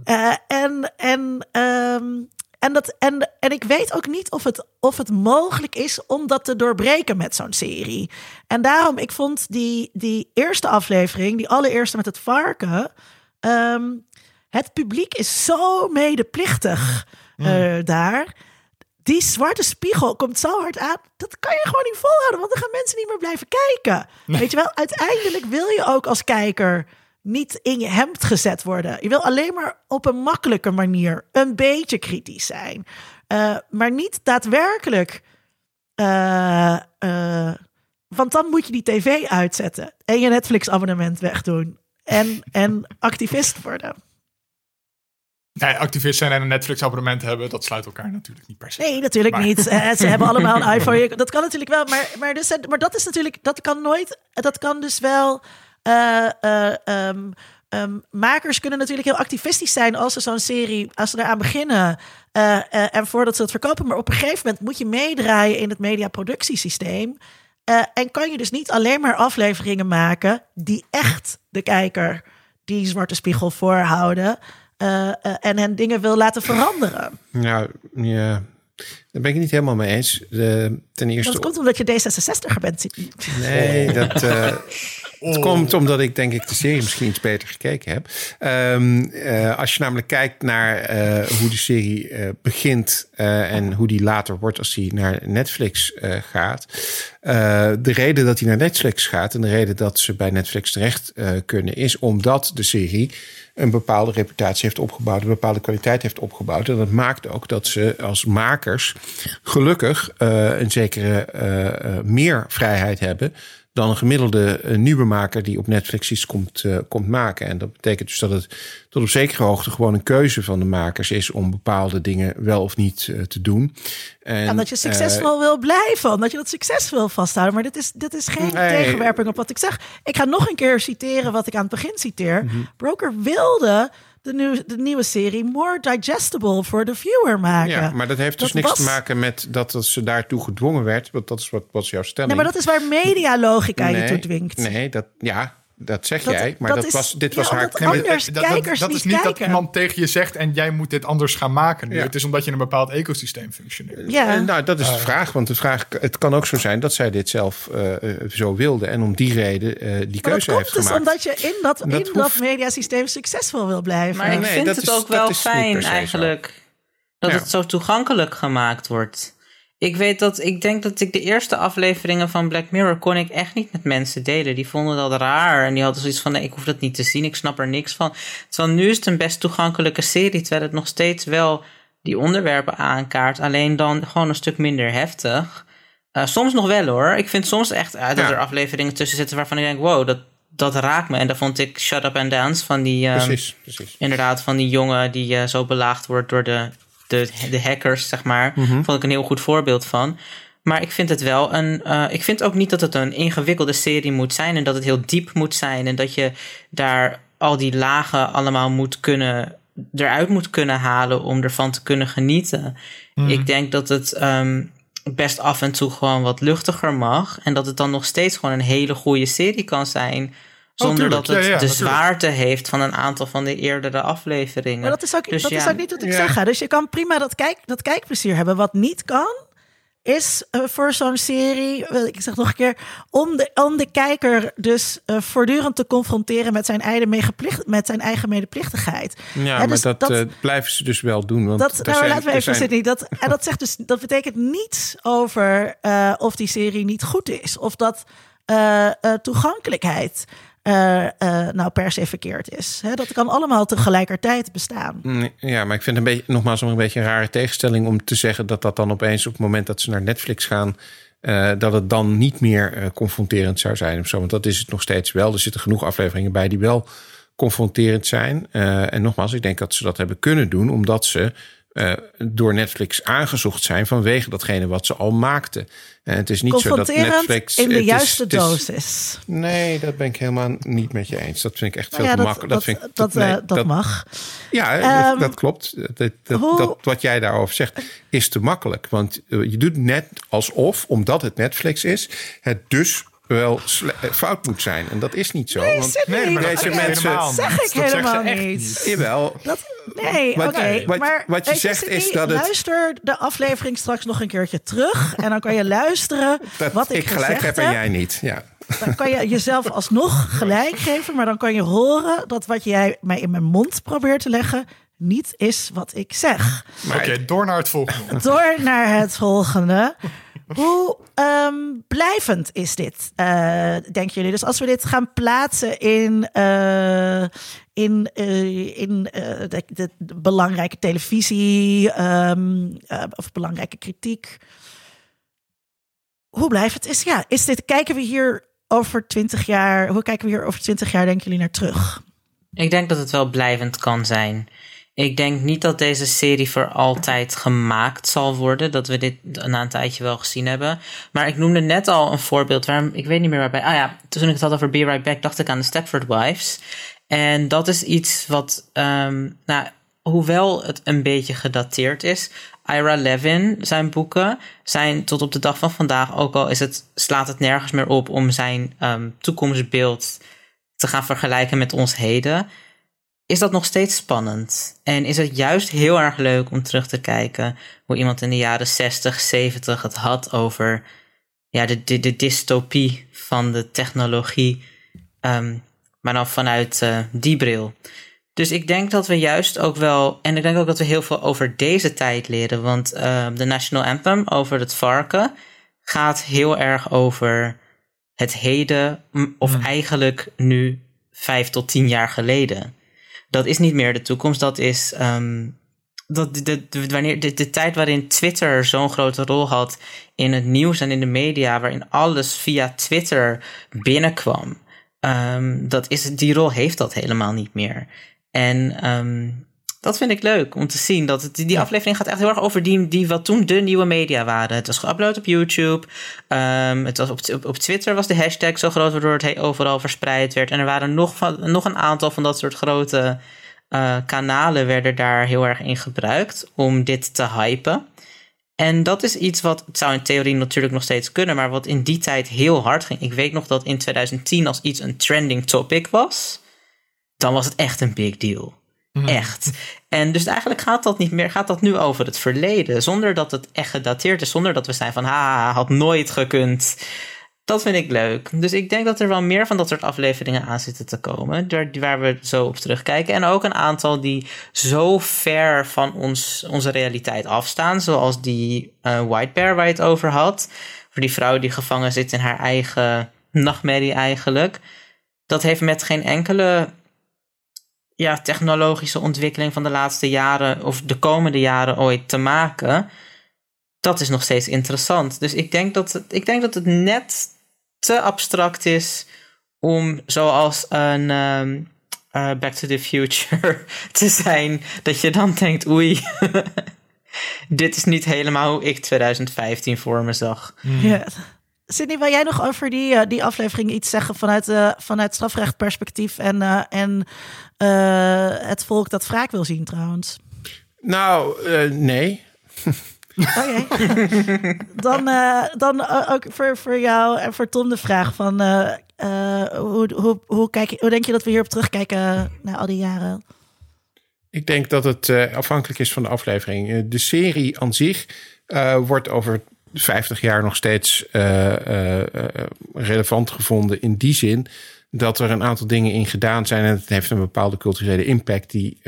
Eh, en, en, ehm, en, dat, en, en ik weet ook niet of het, of het mogelijk is om dat te doorbreken met zo'n serie. En daarom, ik vond die, die eerste aflevering, die allereerste met het varken. ehm, het publiek is zo medeplichtig eh, daar. Die zwarte spiegel komt zo hard aan. Dat kan je gewoon niet volhouden, want dan gaan mensen niet meer blijven kijken. Weet je wel, uiteindelijk wil je ook als kijker niet in je hemd gezet worden. Je wil alleen maar op een makkelijke manier een beetje kritisch zijn. Eh, maar niet daadwerkelijk. eh, eh, want dan moet je die tv uitzetten en je Netflix-abonnement wegdoen. En, en activist worden. Nee, activist zijn en een Netflix-abonnement hebben, dat sluit elkaar natuurlijk niet per se. Nee, natuurlijk Maar- niet. Ze hebben allemaal een iPhone. Dat kan natuurlijk wel. Maar, maar, dus, maar dat is natuurlijk, dat kan nooit. Dat kan dus wel. Eh, eh, ehm, ehm, makers kunnen natuurlijk heel activistisch zijn als ze zo'n serie, als ze eraan beginnen. eh, eh, en voordat ze het verkopen. Maar op een gegeven moment moet je meedraaien in het mediaproductiesysteem. Eh, en kan je dus niet alleen maar afleveringen maken die echt de kijker die zwarte spiegel voorhouden. eh, eh, en hen dingen wil laten veranderen. Nou, ja, daar ben ik het niet helemaal mee eens. De, ten eerste... Dat komt omdat je D66er bent. Nee, dat... Het komt omdat ik denk ik de serie misschien iets beter gekeken heb. Ehm, eh, als je namelijk kijkt naar eh, hoe de serie eh, begint en hoe die later wordt als die naar Netflix gaat. De reden dat hij naar Netflix gaat en de reden dat ze bij Netflix terecht kunnen is omdat de serie een bepaalde reputatie heeft opgebouwd, een bepaalde kwaliteit heeft opgebouwd. En dat maakt ook dat ze als makers gelukkig een zekere meer vrijheid hebben dan een gemiddelde eh, nieuwe maker die op Netflix iets komt, eh, komt maken. En dat betekent dus dat het tot op zekere hoogte gewoon een keuze van de makers is om bepaalde dingen wel of niet eh, te doen. En, dat je succesvol wil blijven, omdat je dat succes wil vasthouden. Maar dit is, dit is geen Nee. tegenwerping op wat ik zeg. Ik ga nog een keer citeren wat ik aan het begin citeer. Mhm. Broker wilde de, nieuw, de nieuwe serie more digestible voor de viewer maken. ja, maar dat heeft dus Dat niks was- te maken met dat ze daartoe gedwongen werd. Want dat is wat was jouw stelling. Nee, maar dat is waar medialogica je toe dwingt. Nee, dat, ja, dat zeg Dat- jij. Maar dat dat, is- was, dit ja, was haar... omdat Nee, anders dat- dat- kijkers dat, is niet dat iemand tegen je zegt en jij moet dit anders gaan maken nu. Ja. Het is omdat je in een bepaald ecosysteem functioneert. Ja. Eh, nou, dat is de vraag. Want de vraag, het kan ook zo zijn dat zij dit zelf eh, eh, zo wilde. En om die reden eh, die maar dat keuze komt heeft dus gemaakt. omdat je in dat, Dat in dat hoeft- mediasysteem succesvol wil blijven. Maar ik nee, vind dat het is- ook dat wel fijn eigenlijk dat Ja. het zo toegankelijk gemaakt wordt. Ik weet dat, ik denk dat ik de eerste afleveringen van Black Mirror kon ik echt niet met mensen delen. Die vonden dat raar en die hadden zoiets van, nee, ik hoef dat niet te zien, ik snap er niks van. Terwijl nu is het een best toegankelijke serie, terwijl het nog steeds wel die onderwerpen aankaart, alleen dan gewoon een stuk minder heftig. Eh, soms nog wel hoor. Ik vind soms echt eh, dat Ja. er afleveringen tussen zitten waarvan ik denk, wow, dat, dat raakt me. En daar vond ik Shut Up and Dance van die... ehm, Precies, precies. inderdaad van die jongen die eh, zo belaagd wordt door de, de, de hackers, zeg maar. Mhm. Vond ik een heel goed voorbeeld van. Maar ik vind het wel een. eh, ik vind ook niet dat het een ingewikkelde serie moet zijn en dat het heel diep moet zijn en dat je daar al die lagen allemaal moet kunnen eruit moet kunnen halen om ervan te kunnen genieten. Mhm. Ik denk dat het ehm, best af en toe gewoon wat luchtiger mag en dat het dan nog steeds gewoon een hele goede serie kan zijn. Zonder dat het Ja, ja, de natuurlijk. zwaarte heeft van een aantal van de eerdere afleveringen. Maar dat is ook, Dus dat is ook niet wat ik Ja. zeg. hè. Dus je kan prima dat, kijk, dat kijkplezier hebben. Wat niet kan, is eh, voor zo'n serie, ik zeg nog een keer, om de, om de kijker dus eh, voortdurend te confronteren met zijn eigen, medeplicht, met zijn eigen medeplichtigheid. Ja, Ja, maar dus dat, dat- eh, blijven ze dus wel doen. Want Dat, nou, zijn- laten we even zijn- zitten. Dat, en dat, zegt dus, dat betekent niets over eh, of die serie niet goed is. Of dat eh, eh, toegankelijkheid eh, eh, nou per se verkeerd is. Dat kan allemaal tegelijkertijd bestaan. Mm, Ja, maar ik vind een beetje, nogmaals een beetje een rare tegenstelling om te zeggen dat dat dan opeens op het moment dat ze naar Netflix gaan, eh, dat het dan niet meer confronterend zou zijn of zo. Want dat is het nog steeds wel. Er zitten genoeg afleveringen bij die wel confronterend zijn. En nogmaals, ik denk dat ze dat hebben kunnen doen omdat ze eh, door Netflix aangezocht zijn vanwege datgene wat ze al maakten. En het is niet zo dat Netflix in de is- juiste het is- dosis. Nee, dat ben ik helemaal niet met je eens. Dat vind ik echt Nou veel ja, te makkelijk. dat, nee, eh, dat mag. ja, Ehm, dat, klopt. Hoe- wat jij daarover zegt is te makkelijk. Want eh, je doet net alsof, omdat het Netflix is, het dus wel eh, fout moet zijn. En dat is niet zo. Nee, want Nee, maar dat deze zeg mensen- helemaal niet. zeg ik Dat helemaal echt niet. Jawel, Dat, nee, Wat- oké. wat- maar wat je zegt is dat het- Luister de aflevering straks nog een keertje terug. En dan kan je luisteren dat wat ik, ik gelijk gezegd heb en jij niet. Ja. Dan kan je jezelf alsnog gelijk geven. Maar dan kan je horen dat wat jij mij in mijn mond probeert te leggen... niet is wat ik zeg. Oké, door naar het volgende. Door naar het volgende. Hoe ehm, blijvend is dit, eh, denken jullie? Dus als we dit gaan plaatsen in, eh, in, eh, in de, de- belangrijke televisie ehm, eh, of belangrijke kritiek. Hoe blijvend is ja? Is dit, kijken we hier over twintig jaar? Hoe kijken we hier over twintig jaar, denken jullie, naar terug? Ik denk dat het wel blijvend kan zijn. Ik denk niet dat deze serie voor altijd gemaakt zal worden. Dat we dit na een tijdje wel gezien hebben. Maar ik noemde net al een voorbeeld. Waarom, ik weet niet meer waarbij. Ah ja, toen ik het had over Be Right Back, dacht ik aan de Stepford Wives. En dat is iets wat, ehm, nou, hoewel het een beetje gedateerd is. Ira Levin, zijn boeken, zijn tot op de dag van vandaag, ook al is het, slaat het nergens meer op om zijn ehm, toekomstbeeld te gaan vergelijken met ons heden, is dat nog steeds spannend. En is het juist heel erg leuk om terug te kijken hoe iemand in de jaren 60, 70 het had over ja, de, de, de dystopie van de technologie, ehm, maar dan vanuit eh, die bril. Dus ik denk dat we juist ook wel, en ik denk ook dat we heel veel over deze tijd leren, want eh, de National Anthem over het varken gaat heel erg over het heden, of eigenlijk nu vijf tot tien jaar geleden. Dat is niet meer de toekomst, dat is ehm, dat de, de, wanneer, de, de tijd waarin Twitter zo'n grote rol had in het nieuws en in de media, waarin alles via Twitter binnenkwam. ehm, dat is, die rol heeft dat helemaal niet meer. En ehm, dat vind ik leuk om te zien. Dat het, die aflevering gaat echt heel erg over die, die wat toen de nieuwe media waren. Het was geüpload op YouTube. Ehm, het was op, op, op Twitter was de hashtag zo groot waardoor het he- overal verspreid werd. En er waren nog, van, nog een aantal van dat soort grote eh, kanalen werden daar heel erg in gebruikt om dit te hypen. En dat is iets wat, het zou in theorie natuurlijk nog steeds kunnen, maar wat in die tijd heel hard ging. Ik weet nog dat in 2010 als iets een trending topic was, dan was het echt een big deal. Echt. En dus eigenlijk gaat dat niet meer, gaat dat nu over het verleden, zonder dat het echt gedateerd is, zonder dat we zijn van, ha, had nooit gekund. Dat vind ik leuk. Dus ik denk dat er wel meer van dat soort afleveringen aan zitten te komen. Waar we zo op terugkijken. En ook een aantal die zo ver van ons, onze realiteit afstaan. Zoals die eh, White Bear waar je het over had. Voor die vrouw die gevangen zit in haar eigen nachtmerrie eigenlijk. Dat heeft met geen enkele ja, technologische ontwikkeling van de laatste jaren. Of de komende jaren ooit te maken dat is nog steeds interessant. Dus ik denk dat het, ik denk dat het net te abstract is om zoals een ehm, eh, Back to the Future te zijn. Dat je dan denkt, oei, dit is niet helemaal hoe ik 2015 voor me zag. Ja. Sydney, wil jij nog over die, eh, die aflevering iets zeggen vanuit, eh vanuit strafrechtperspectief en, eh, en het volk dat wraak wil zien trouwens? Nou, nee. Oké. dan dan ook voor, voor jou en voor Tom de vraag van hoe, hoe, hoe, kijk hoe denk je dat we hierop terugkijken na al die jaren? Ik denk dat het afhankelijk is van de aflevering. De serie aan zich wordt over 50 jaar nog steeds eh, eh, eh, relevant gevonden in die zin dat er een aantal dingen in gedaan zijn en het heeft een bepaalde culturele impact die,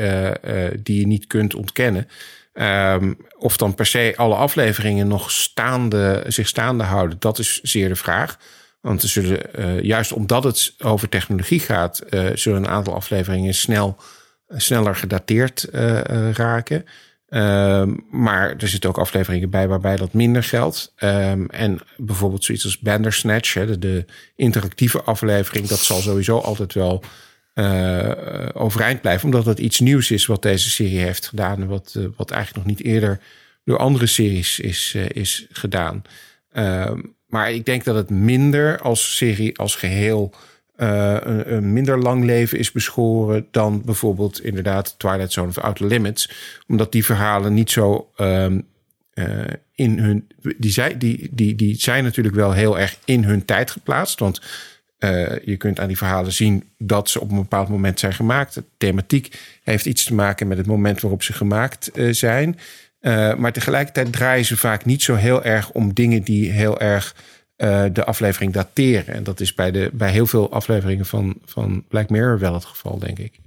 die je niet kunt ontkennen. Ehm, of dan per se alle afleveringen nog staande, zich staande houden, dat is zeer de vraag. Want er zullen, juist omdat het over technologie gaat, zullen een aantal afleveringen snel, sneller gedateerd raken. Ehm, maar er zitten ook afleveringen bij waarbij dat minder geldt. Ehm, en bijvoorbeeld zoiets als Bandersnatch, hè, de, interactieve aflevering, dat zal sowieso altijd wel eh, overeind blijven. Omdat het iets nieuws is wat deze serie heeft gedaan. En wat, eh, wat eigenlijk nog niet eerder door andere series is, eh, is gedaan. Ehm, maar ik denk dat het minder als serie als geheel eh, een, minder lang leven is beschoren dan bijvoorbeeld inderdaad Twilight Zone of Outer Limits. Omdat die verhalen niet zo ehm, in hun. Die, zij, die, die, die zijn natuurlijk wel heel erg in hun tijd geplaatst. Want je kunt aan die verhalen zien dat ze op een bepaald moment zijn gemaakt. De thematiek heeft iets te maken met het moment waarop ze gemaakt zijn. maar tegelijkertijd draaien ze vaak niet zo heel erg om dingen die heel erg de aflevering dateren. En dat is bij, de, bij heel veel afleveringen van, van Black Mirror wel het geval, denk ik.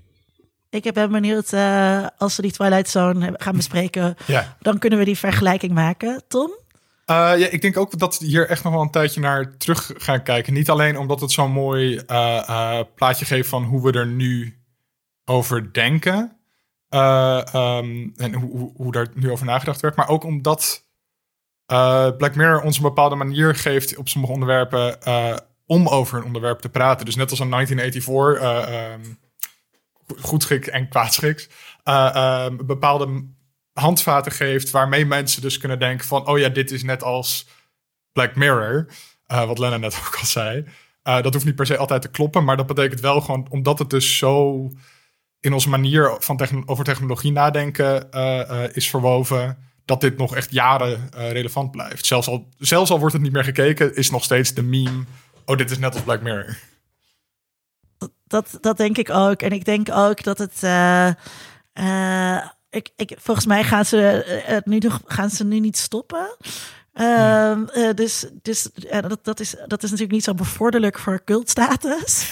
Ik ben benieuwd, uh, als we die Twilight Zone gaan bespreken, ja. dan kunnen we die vergelijking maken. Tom? Uh, ja, ik denk ook dat we hier echt nog wel een tijdje naar terug gaan kijken. Niet alleen omdat het zo'n mooi uh, plaatje geeft van hoe we er nu over denken. Um, en hoe, hoe daar nu over nagedacht werd. Maar ook omdat Black Mirror ons een bepaalde manier geeft op sommige onderwerpen om over een onderwerp te praten. Dus net als in 1984. Um, goedschiks en kwaadschiks, uh, bepaalde handvaten geeft waarmee mensen dus kunnen denken van, oh ja, dit is net als Black Mirror, wat Lennon net ook al zei. dat hoeft niet per se altijd te kloppen, maar dat betekent wel gewoon, omdat het dus zo in onze manier van over technologie nadenken is verwoven, dat dit nog echt jaren relevant blijft. Zelfs al, zelfs al wordt het niet meer gekeken, is nog steeds de meme, oh, dit is net als Black Mirror dat, dat denk ik ook. En ik denk ook dat het. Uh, ik, ik, volgens mij gaan ze, eh, nu, gaan ze nu niet stoppen. Uh, dus dus dat, dat, is, dat is natuurlijk niet zo bevorderlijk voor cultstatus.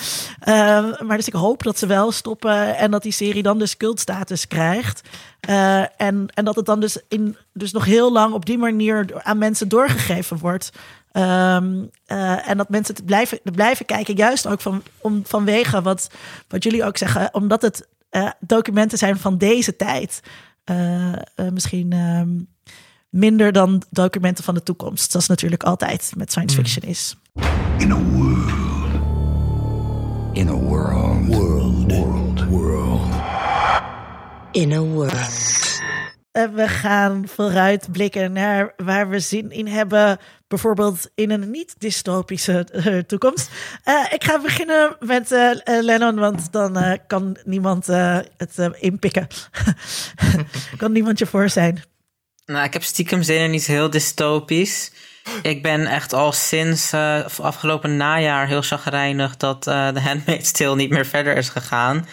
Uh, maar dus ik hoop dat ze wel stoppen en dat die serie dan dus cultstatus krijgt. en, en dat het dan dus, in, dus nog heel lang op die manier aan mensen doorgegeven wordt. Um, en dat mensen het blijven, blijven kijken, juist ook van, om, vanwege wat, wat jullie ook zeggen, omdat het documenten zijn van deze tijd. Uh, misschien minder dan documenten van de toekomst. Dat is natuurlijk altijd met science hmm. fiction is. In a world. In a world. World. World. World. In a world. We gaan vooruit blikken naar waar we zin in hebben bijvoorbeeld in een niet-dystopische uh, toekomst. Uh, ik ga beginnen met uh, Lennon, want dan kan niemand het inpikken. kan niemand je voor zijn. Nou, ik heb stiekem zinnen niet heel dystopisch. Ik ben echt al sinds afgelopen najaar heel chagrijnig dat The Handmaid's Tale niet meer verder is gegaan.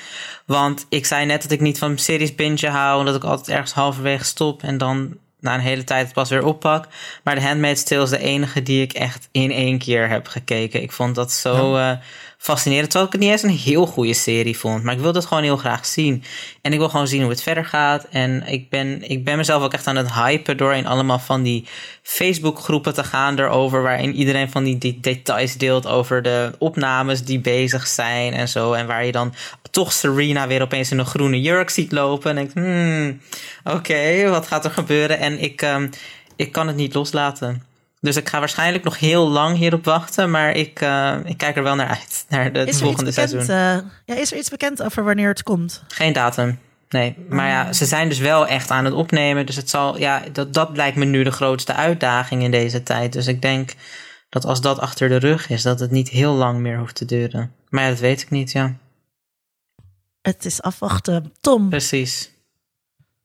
Want ik zei net dat ik niet van series binge hou en dat ik altijd ergens halverwege stop en dan na een hele tijd pas weer oppak. Maar The Handmaid's Tale is de enige die ik echt in één keer heb gekeken. Ik vond dat zo ja. uh, fascinerend. Terwijl ik het niet eens een heel goede serie vond. Maar ik wil dat gewoon heel graag zien. En ik wil gewoon zien hoe het verder gaat. En ik ben, ik ben mezelf ook echt aan het hypen door in allemaal van die Facebook groepen te gaan erover. Waarin iedereen van die, details deelt over de opnames die bezig zijn en zo. En waar je dan toch Serena weer opeens in een groene jurk ziet lopen. En denkt, hmm, oké, wat gaat er gebeuren? En ik, um, ik kan het niet loslaten. Dus ik ga waarschijnlijk nog heel lang hierop wachten, maar ik, uh, ik kijk er wel naar uit, naar de, het volgende bekend, seizoen. Uh, ja, is er iets bekend over wanneer het komt? Geen datum. Nee, maar ja, ah. ze zijn dus wel echt aan het opnemen. Dus het zal, ja, dat, dat lijkt me nu de grootste uitdaging in deze tijd. Dus ik denk dat als dat achter de rug is, dat het niet heel lang meer hoeft te duren. Maar ja, dat weet ik niet, ja. Het is afwachten. Tom. Precies.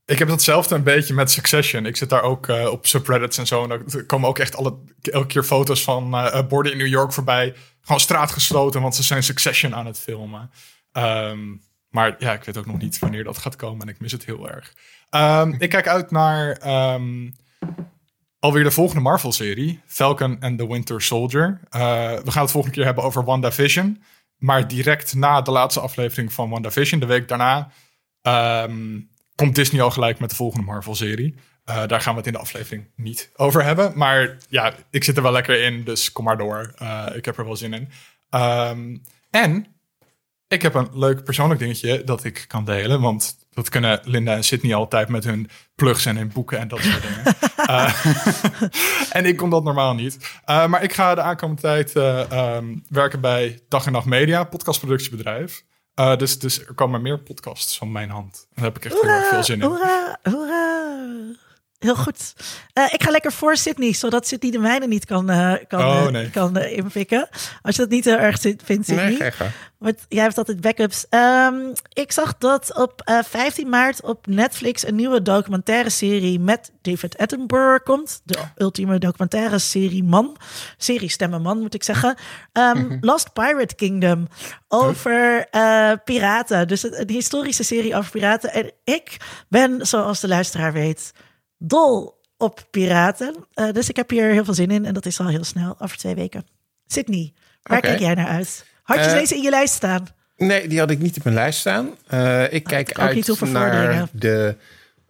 Ik heb datzelfde een beetje met Succession. Ik zit daar ook uh, op subreddits en zo. En er komen ook echt alle, elke keer foto's van uh, borden in New York voorbij. Gewoon straat gesloten, want ze zijn Succession aan het filmen. Um, maar ja, ik weet ook nog niet wanneer dat gaat komen. En ik mis het heel erg. Um, ik kijk uit naar um, alweer de volgende Marvel-serie. Falcon and the Winter Soldier. Uh, we gaan het volgende keer hebben over WandaVision. Maar direct na de laatste aflevering van WandaVision, de week daarna, um, komt Disney al gelijk met de volgende Marvel-serie. Uh, daar gaan we het in de aflevering niet over hebben. Maar ja, ik zit er wel lekker in, dus kom maar door. Uh, ik heb er wel zin in. Um, en ik heb een leuk persoonlijk dingetje dat ik kan delen. Want dat kunnen Linda en Sydney altijd met hun plugs en hun boeken en dat soort dingen. uh, en ik kon dat normaal niet. Maar ik ga de aankomende tijd um, werken bij Dag en Nacht Media, podcastproductiebedrijf. Dus, dus er komen meer podcasts van mijn hand. En daar heb ik echt hoera, heel erg veel zin in. Hoera, hoera. Heel goed. Eh, ik ga lekker voor Sydney, zodat Sydney de mijne niet kan, eh, kan, Oh, eh, nee. kan inpikken. Als je dat niet heel erg vindt, Sydney. Nee. Want jij hebt altijd backups. Ehm, ik zag dat op eh, 15 maart op Netflix een nieuwe documentaire serie met David Attenborough komt. De ultieme documentaire serie man. Serie stemmen man, moet ik zeggen. Ehm, Lost Pirate Kingdom. Over eh, piraten. Dus een, een historische serie over piraten. En ik ben, zoals de luisteraar weet, dol op piraten. Eh, dus ik heb hier heel veel zin in. En dat is al heel snel, over twee weken. Sydney, waar kijk jij naar uit? Had je Eh, deze in je lijst staan? Nee, die had ik niet op mijn lijst staan. Eh, ik kijk ook niet uit naar de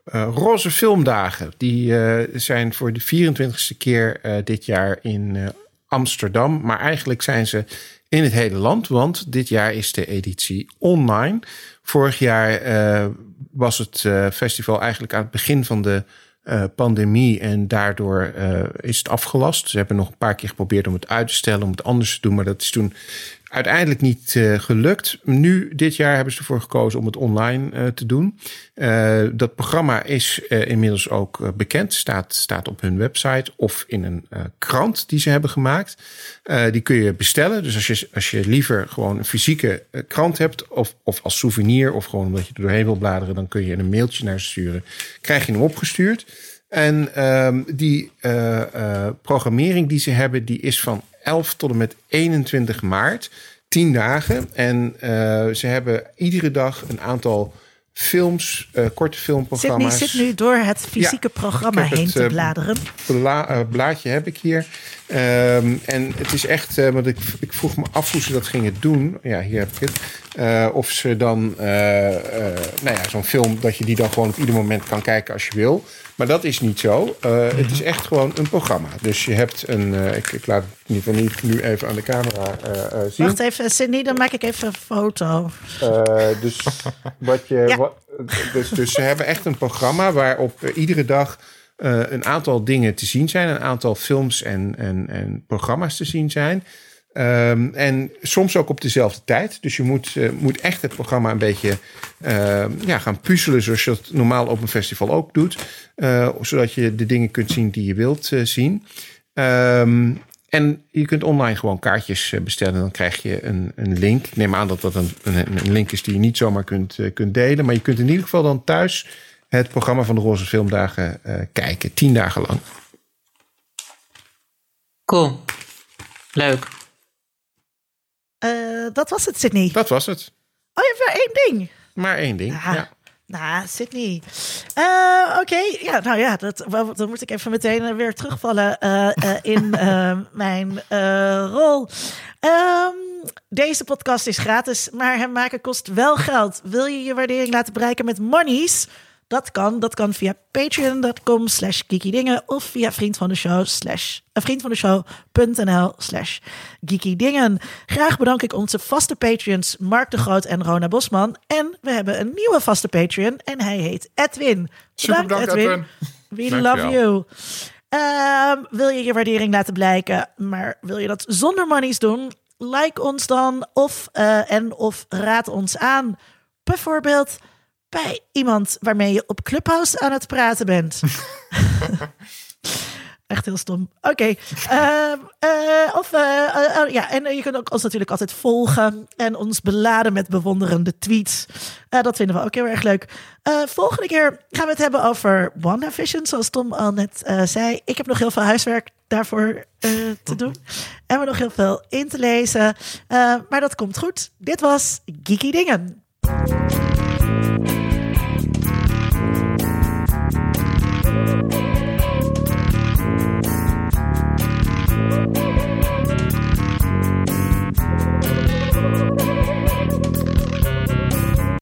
eh, Roze Filmdagen. Die eh, zijn voor de 24ste keer eh, dit jaar in eh, Amsterdam. Maar eigenlijk zijn ze in het hele land, want dit jaar is de editie online. Vorig jaar eh, was het eh, festival eigenlijk aan het begin van de eh, pandemie en daardoor eh, is het afgelast. Ze hebben nog een paar keer geprobeerd om het uit te stellen, om het anders te doen, maar dat is toen uiteindelijk niet eh, gelukt. Nu, dit jaar, hebben ze ervoor gekozen om het online eh, te doen. Eh, dat programma is inmiddels ook bekend, staat, staat op hun website of in een krant die ze hebben gemaakt. Die kun je bestellen. Dus als je, als je liever gewoon een fysieke krant hebt, of, of als souvenir, of gewoon omdat je er doorheen wil bladeren, dan kun je een mailtje naar ze sturen. Krijg je hem opgestuurd. En ehm, die programmering die ze hebben, die is van 11 tot en met 21 maart. 10 dagen. En eh, ze hebben iedere dag een aantal films, eh, korte Sydney filmprogramma's. zit nu door het fysieke Ja, programma heen het, te eh, bladeren. Bla, blaadje heb ik hier. Ehm, en het is echt, eh, want ik, ik vroeg me af hoe ze dat gingen doen. Ja, hier heb ik het. Eh, of ze dan, eh, nou ja, zo'n film, dat je die dan gewoon op ieder moment kan kijken als je wil. Maar dat is niet zo. Het is echt gewoon een programma. Dus je hebt een, ik, ik laat het geval niet nu even aan de camera zien. Wacht even, Sydney, dan maak ik even een foto. Dus, wat je, Ja. wat, dus, dus ze hebben echt een programma waarop iedere dag eh, een aantal dingen te zien zijn. Een aantal films en, en, en programma's te zien zijn. Ehm, en soms ook op dezelfde tijd. Dus je moet, eh, moet echt het programma een beetje eh, ja, gaan puzzelen. Zoals je dat normaal op een festival ook doet. Eh, zodat je de dingen kunt zien die je wilt zien. Ehm, en je kunt online gewoon kaartjes bestellen. Dan krijg je een, een link. Ik neem aan dat dat een, een, een link is die je niet zomaar kunt, kunt delen. Maar je kunt in ieder geval dan thuis het programma van de Roze Filmdagen eh, kijken. Tien dagen lang. Cool. Leuk. Eh, dat was het, Sydney. Dat was het. Oh, je hebt maar één ding. Maar één ding. Ah, Ja. Nou, Sydney. Eh, Oké, ja, nou ja, dat, dan moet ik even meteen weer terugvallen eh, eh, in mijn eh, rol. Ehm, deze podcast is gratis, maar hem maken kost wel geld. Wil je je waardering laten bereiken met monies? Dat kan. Dat kan via patreon.com slash geekydingen of via vriend van de show slash eh, vriend van de show.nl slash geekydingen. Graag bedank ik onze vaste patreons Mark de Groot en Rona Bosman. En we hebben een nieuwe vaste patreon en hij heet Edwin. Super bedankt, Edwin. We Dankjewel. love you. Ehm, wil je je waardering laten blijken, maar wil je dat zonder monies doen? Like ons dan of, eh, en of raad ons aan. Bijvoorbeeld bij iemand waarmee je op Clubhouse aan het praten bent. Echt heel stom. Oké. Ehm, eh, of eh, eh, oh, ja, en je kunt ook ons natuurlijk altijd volgen en ons beladen met bewonderende tweets. Dat vinden we ook heel erg leuk. Volgende keer gaan we het hebben over WandaVision, zoals Tom al net zei. Ik heb nog heel veel huiswerk daarvoor te doen. En we nog heel veel in te lezen. Maar dat komt goed. Dit was Geeky Dingen.